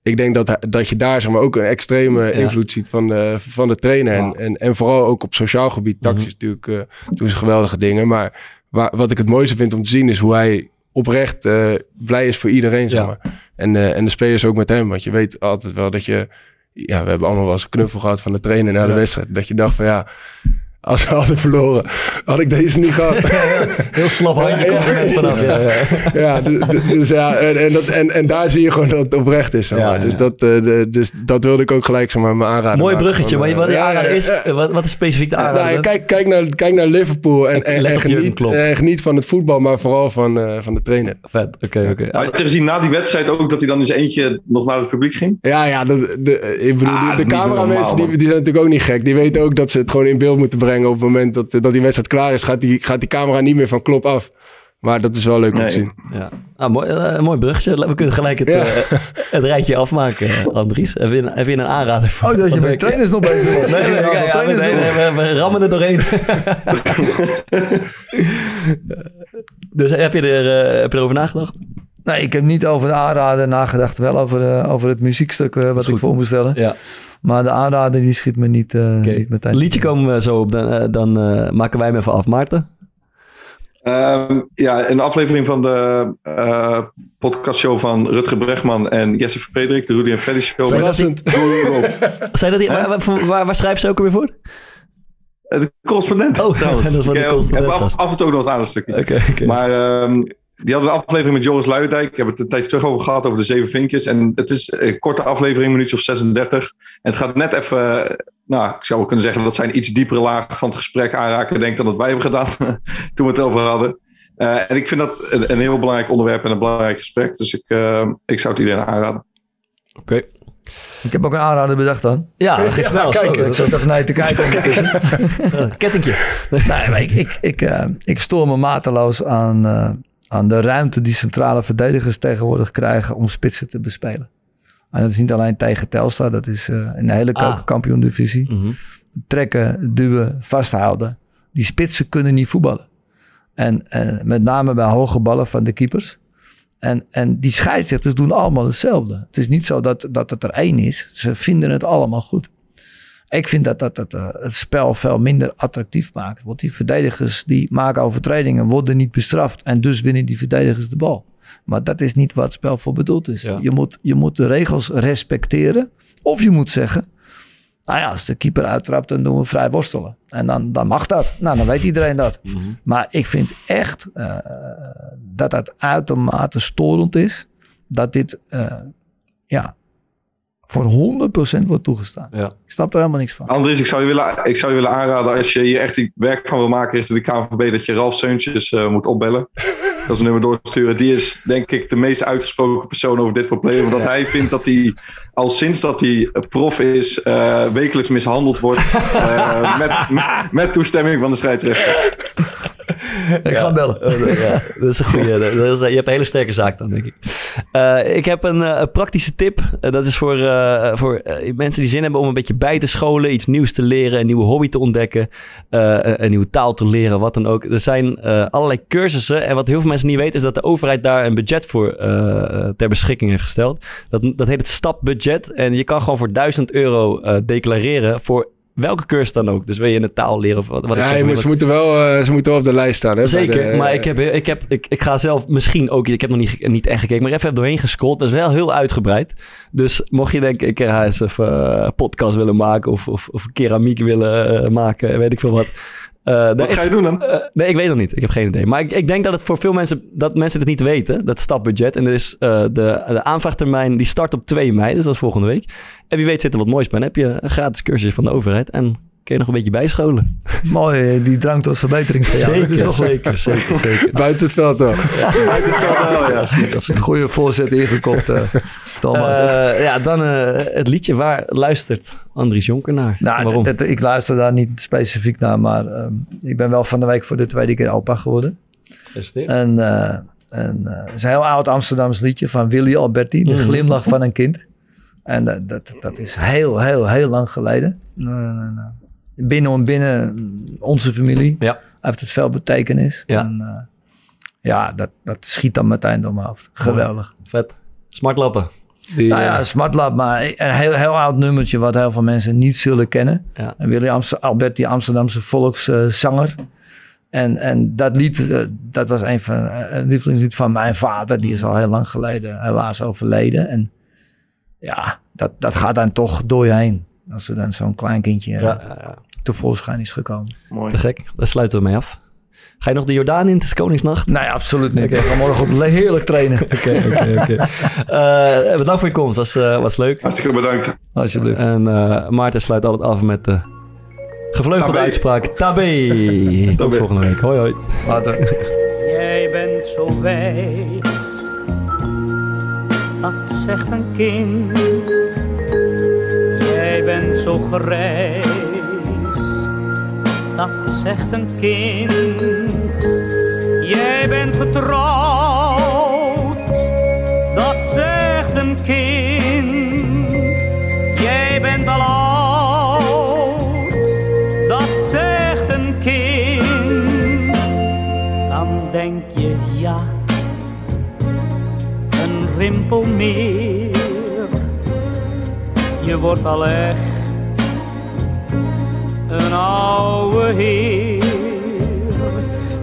ik denk dat, dat je daar zeg maar, ook een extreme invloed ziet van de, van de trainer. En, en, en vooral ook op sociaal gebied. Tactisch natuurlijk uh, doen ze geweldige dingen. Maar waar, wat ik het mooiste vind om te zien is hoe hij oprecht uh, blij is voor iedereen. Zeg maar. en, uh, en de spelers ook met hem. Want je weet altijd wel dat je... Ja, we hebben allemaal wel eens een knuffel gehad van de trainer na de Ja. wedstrijd. Dat je dacht van ja, als we hadden verloren, had ik deze niet gehad. Heel slap handje Ja, komt er net ja, vanaf. Ja, ja. ja, du- du- dus ja, en, en, dat, en, en daar zie je gewoon dat het oprecht is. Zeg Ja, maar. ja. Dus, dat, eh, de, dus dat wilde ik ook gelijk zeg maar, me aanraden. Mooi maken bruggetje, maar wat, de aanrader is, ja. wat, wat is specifiek de Nou, aanrader? ja, kijk, kijk, naar, kijk naar Liverpool en, en, en, geniet, Klopp. en geniet van het voetbal, maar vooral van, eh, van de trainer. Vet, oké, oké. Had je gezien na die wedstrijd ook dat hij dan eens eentje nog naar het publiek ging? Ja, ja, de, de, ik bedoel, Ah, de, cameramensen normaal, die, die zijn natuurlijk ook niet gek. Die weten ook dat ze het gewoon in beeld moeten brengen. Brengen op het moment dat, dat die wedstrijd klaar is. Gaat die, gaat die camera niet meer van klop af. Maar dat is wel leuk om te zien. Ja. Ah, mooi, uh, mooi bruggetje. We kunnen gelijk het, ja. uh, het rijtje afmaken, Andries. Even, in, even in een aanrader. Voor, oh, dat je met trainers nog bezig was. Nee, nee, nee, ja, we, we, rammen er doorheen. dus heb je, er, uh, heb je erover nagedacht? Nee, ik heb niet over de aanrader nagedacht. Wel over, over het muziekstuk wat ik voor moest stellen. Ja. Maar de aanrader die schiet me niet, uh, okay. niet meteen. Liedje komen we zo op. Dan, dan maken wij hem even af. Maarten? Um, ja, een aflevering van de uh, podcastshow van Rutger Bregman en Jesse Frederik, de Rudy en Freddy Show. Verrassend. Zijn dat die, waar, waar, waar schrijven ze ook weer voor? De correspondent. Oh, trouwens. dat ik heb af, af, en toe nog eens aan een stukje. Okay, okay. Maar um, die hadden een aflevering met Joris Luijendijk. Ik heb het een tijdje terug over gehad, over de zeven vinkjes. En het is een korte aflevering, een minuutje of 36. En het gaat net even, nou, ik zou wel kunnen zeggen dat zij een iets diepere laag van het gesprek aanraken, denk dan dat wij hebben gedaan toen we het over hadden. Uh, en ik vind dat een, een, heel belangrijk onderwerp en een belangrijk gesprek. Dus ik, uh, ik zou het iedereen aanraden. Oké. Okay. Ik heb ook een aanrader bedacht dan. Ja, ja snel. Kijk, ik zat even naar je te kijken ondertussen. Kettingje. nee, maar ik, ik, ik, uh, ik stoor me mateloos aan aan de ruimte die centrale verdedigers tegenwoordig krijgen om spitsen te bespelen. En dat is niet alleen tegen Telstar, dat is uh, in de hele ah. kampioen-divisie. Mm -hmm. Trekken, duwen, vasthouden. Die spitsen kunnen niet voetballen. En, en met name bij hoge ballen van de keepers. En, en die scheidsrechters doen allemaal hetzelfde. Het is niet zo dat, dat het er één is. Ze vinden het allemaal goed. Ik vind dat dat, dat uh, het spel veel minder attractief maakt. Want die verdedigers die maken overtredingen, worden niet bestraft. En dus winnen die verdedigers de bal. Maar dat is niet wat het spel voor bedoeld is. Je, moet, je moet de regels respecteren. Of je moet zeggen, nou ja, als de keeper uittrapt, dan doen we vrij worstelen. En dan, dan mag dat. Nou, dan weet iedereen dat. Mm -hmm. Maar ik vind echt uh, dat dat uitermate storend is. Dat dit, uh, ja, voor 100% wordt toegestaan. Ja. Ik snap er helemaal niks van. Andries, ik zou je willen, ik zou je willen aanraden als je hier echt die werk van wil maken richting de KNVB, dat je Ralf Seuntjes uh, moet opbellen. dat is een nummer doorsturen. Die is denk ik de meest uitgesproken persoon over dit probleem. Omdat ja. hij vindt dat hij al sinds dat hij prof is, uh, wekelijks mishandeld wordt. Uh, met, met, met, toestemming van de scheidsrechter. ik ja. ga bellen. ja, dat is een goede. Dat is, je hebt een hele sterke zaak dan, denk ik. Uh, ik heb een, een praktische tip. Uh, dat is voor, voor mensen die zin hebben om een beetje bij te scholen, iets nieuws te leren, een nieuwe hobby te ontdekken, een, een, nieuwe taal te leren, wat dan ook. Er zijn allerlei cursussen. En wat heel veel mensen niet weten, is dat de overheid daar een budget voor ter beschikking heeft gesteld. Dat, dat heet het stapbudget. En je kan gewoon voor 1000 euro declareren voor welke cursus dan ook. Dus wil je een taal leren of wat, wat ja, ik zeg, maar, ze, moeten wel, uh, ze moeten wel op de lijst staan. Hè, Zeker, de, maar ik, heb, ik, heb, ik, ik ga zelf misschien ook... Ik heb nog niet, niet echt gekeken, maar even doorheen gescrolld. Dat is wel heel uitgebreid. Dus mocht je denken, ik ga eens even uh, podcast willen maken... of, of, of keramiek willen uh, maken, weet ik veel wat... Uh, Wat ga je doen dan? Uh, nee, ik weet nog niet. Ik heb geen idee. Maar ik, ik, denk dat het voor veel mensen, dat mensen het niet weten, dat stapbudget. En er is uh, de, de aanvraagtermijn, die start op 2 mei, dus dat is volgende week. En wie weet zit er wat moois bij. Dan heb je een gratis cursus van de overheid en kun je nog een beetje bijscholen. Mooi, die drang tot verbetering van jou. Zeker, zeker, zeker, zeker. Buiten het veld wel. Ja. Buiten het veld wel, ja. Een goede voorzet ingekopt, uh, Thomas. Uh, ja, dan uh, het liedje. Waar luistert Andries Jonker naar? Nou, Waarom? Ik luister daar niet specifiek naar, maar ik ben wel van de week voor de tweede keer opa geworden. En, en het is een heel oud Amsterdams liedje van Willy Alberti, De mm. glimlach van een kind. En dat, dat, dat is heel, heel, heel lang geleden. Binnen, binnen onze familie ja. heeft het veel betekenis. Ja, en, uh, ja dat, dat schiet dan meteen door mijn hoofd. Geweldig. Vet. Smartlappen. Die, nou ja, smartlap, maar een heel, heel oud nummertje wat heel veel mensen niet zullen kennen. Ja. En Willy Amster, Albert, die Amsterdamse volkszanger. Uh, en, en dat lied, uh, dat was een van een lievelingslied van mijn vader. Die is al heel lang geleden helaas overleden. En ja, dat, dat gaat dan toch door je heen. Als er dan zo'n klein kindje ja, ja, ja. tevoorschijn is gekomen. Mooi. Te gek, daar sluiten we mee af. Ga je nog de Jordaan in? Het is Koningsnacht? Nee, absoluut niet. Okay. Ik ga morgen heerlijk trainen. Oké, oké, oké. Uh, bedankt voor je komst. Was, uh, was leuk. Hartstikke bedankt. Alsjeblieft. En uh, Maarten sluit altijd af met de gevleugelde uitspraak. Tabé. Tot volgende week. Hoi, hoi. Later. Jij bent zo wijs. Dat zegt een kind. Zo dat zegt een kind. Jij bent getrouwd, dat zegt een kind. Jij bent al oud, dat zegt een kind. Dan denk je ja, een rimpel meer. Je wordt al echt een oude heer.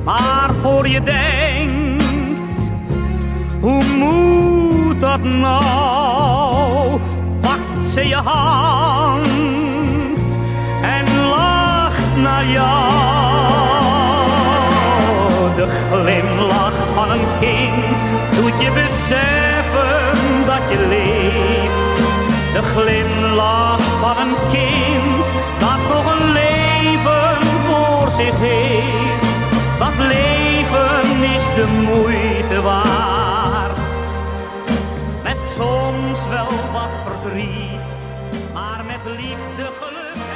Maar voor je denkt, hoe moet dat nou? Pakt ze je hand en lacht naar jou. De glimlach van een kind doet je beseffen dat je leeft. De glimlach van een kind nog een leven voor zich heeft. Dat leven is de moeite waard. Met soms wel wat verdriet, maar met liefde, geluk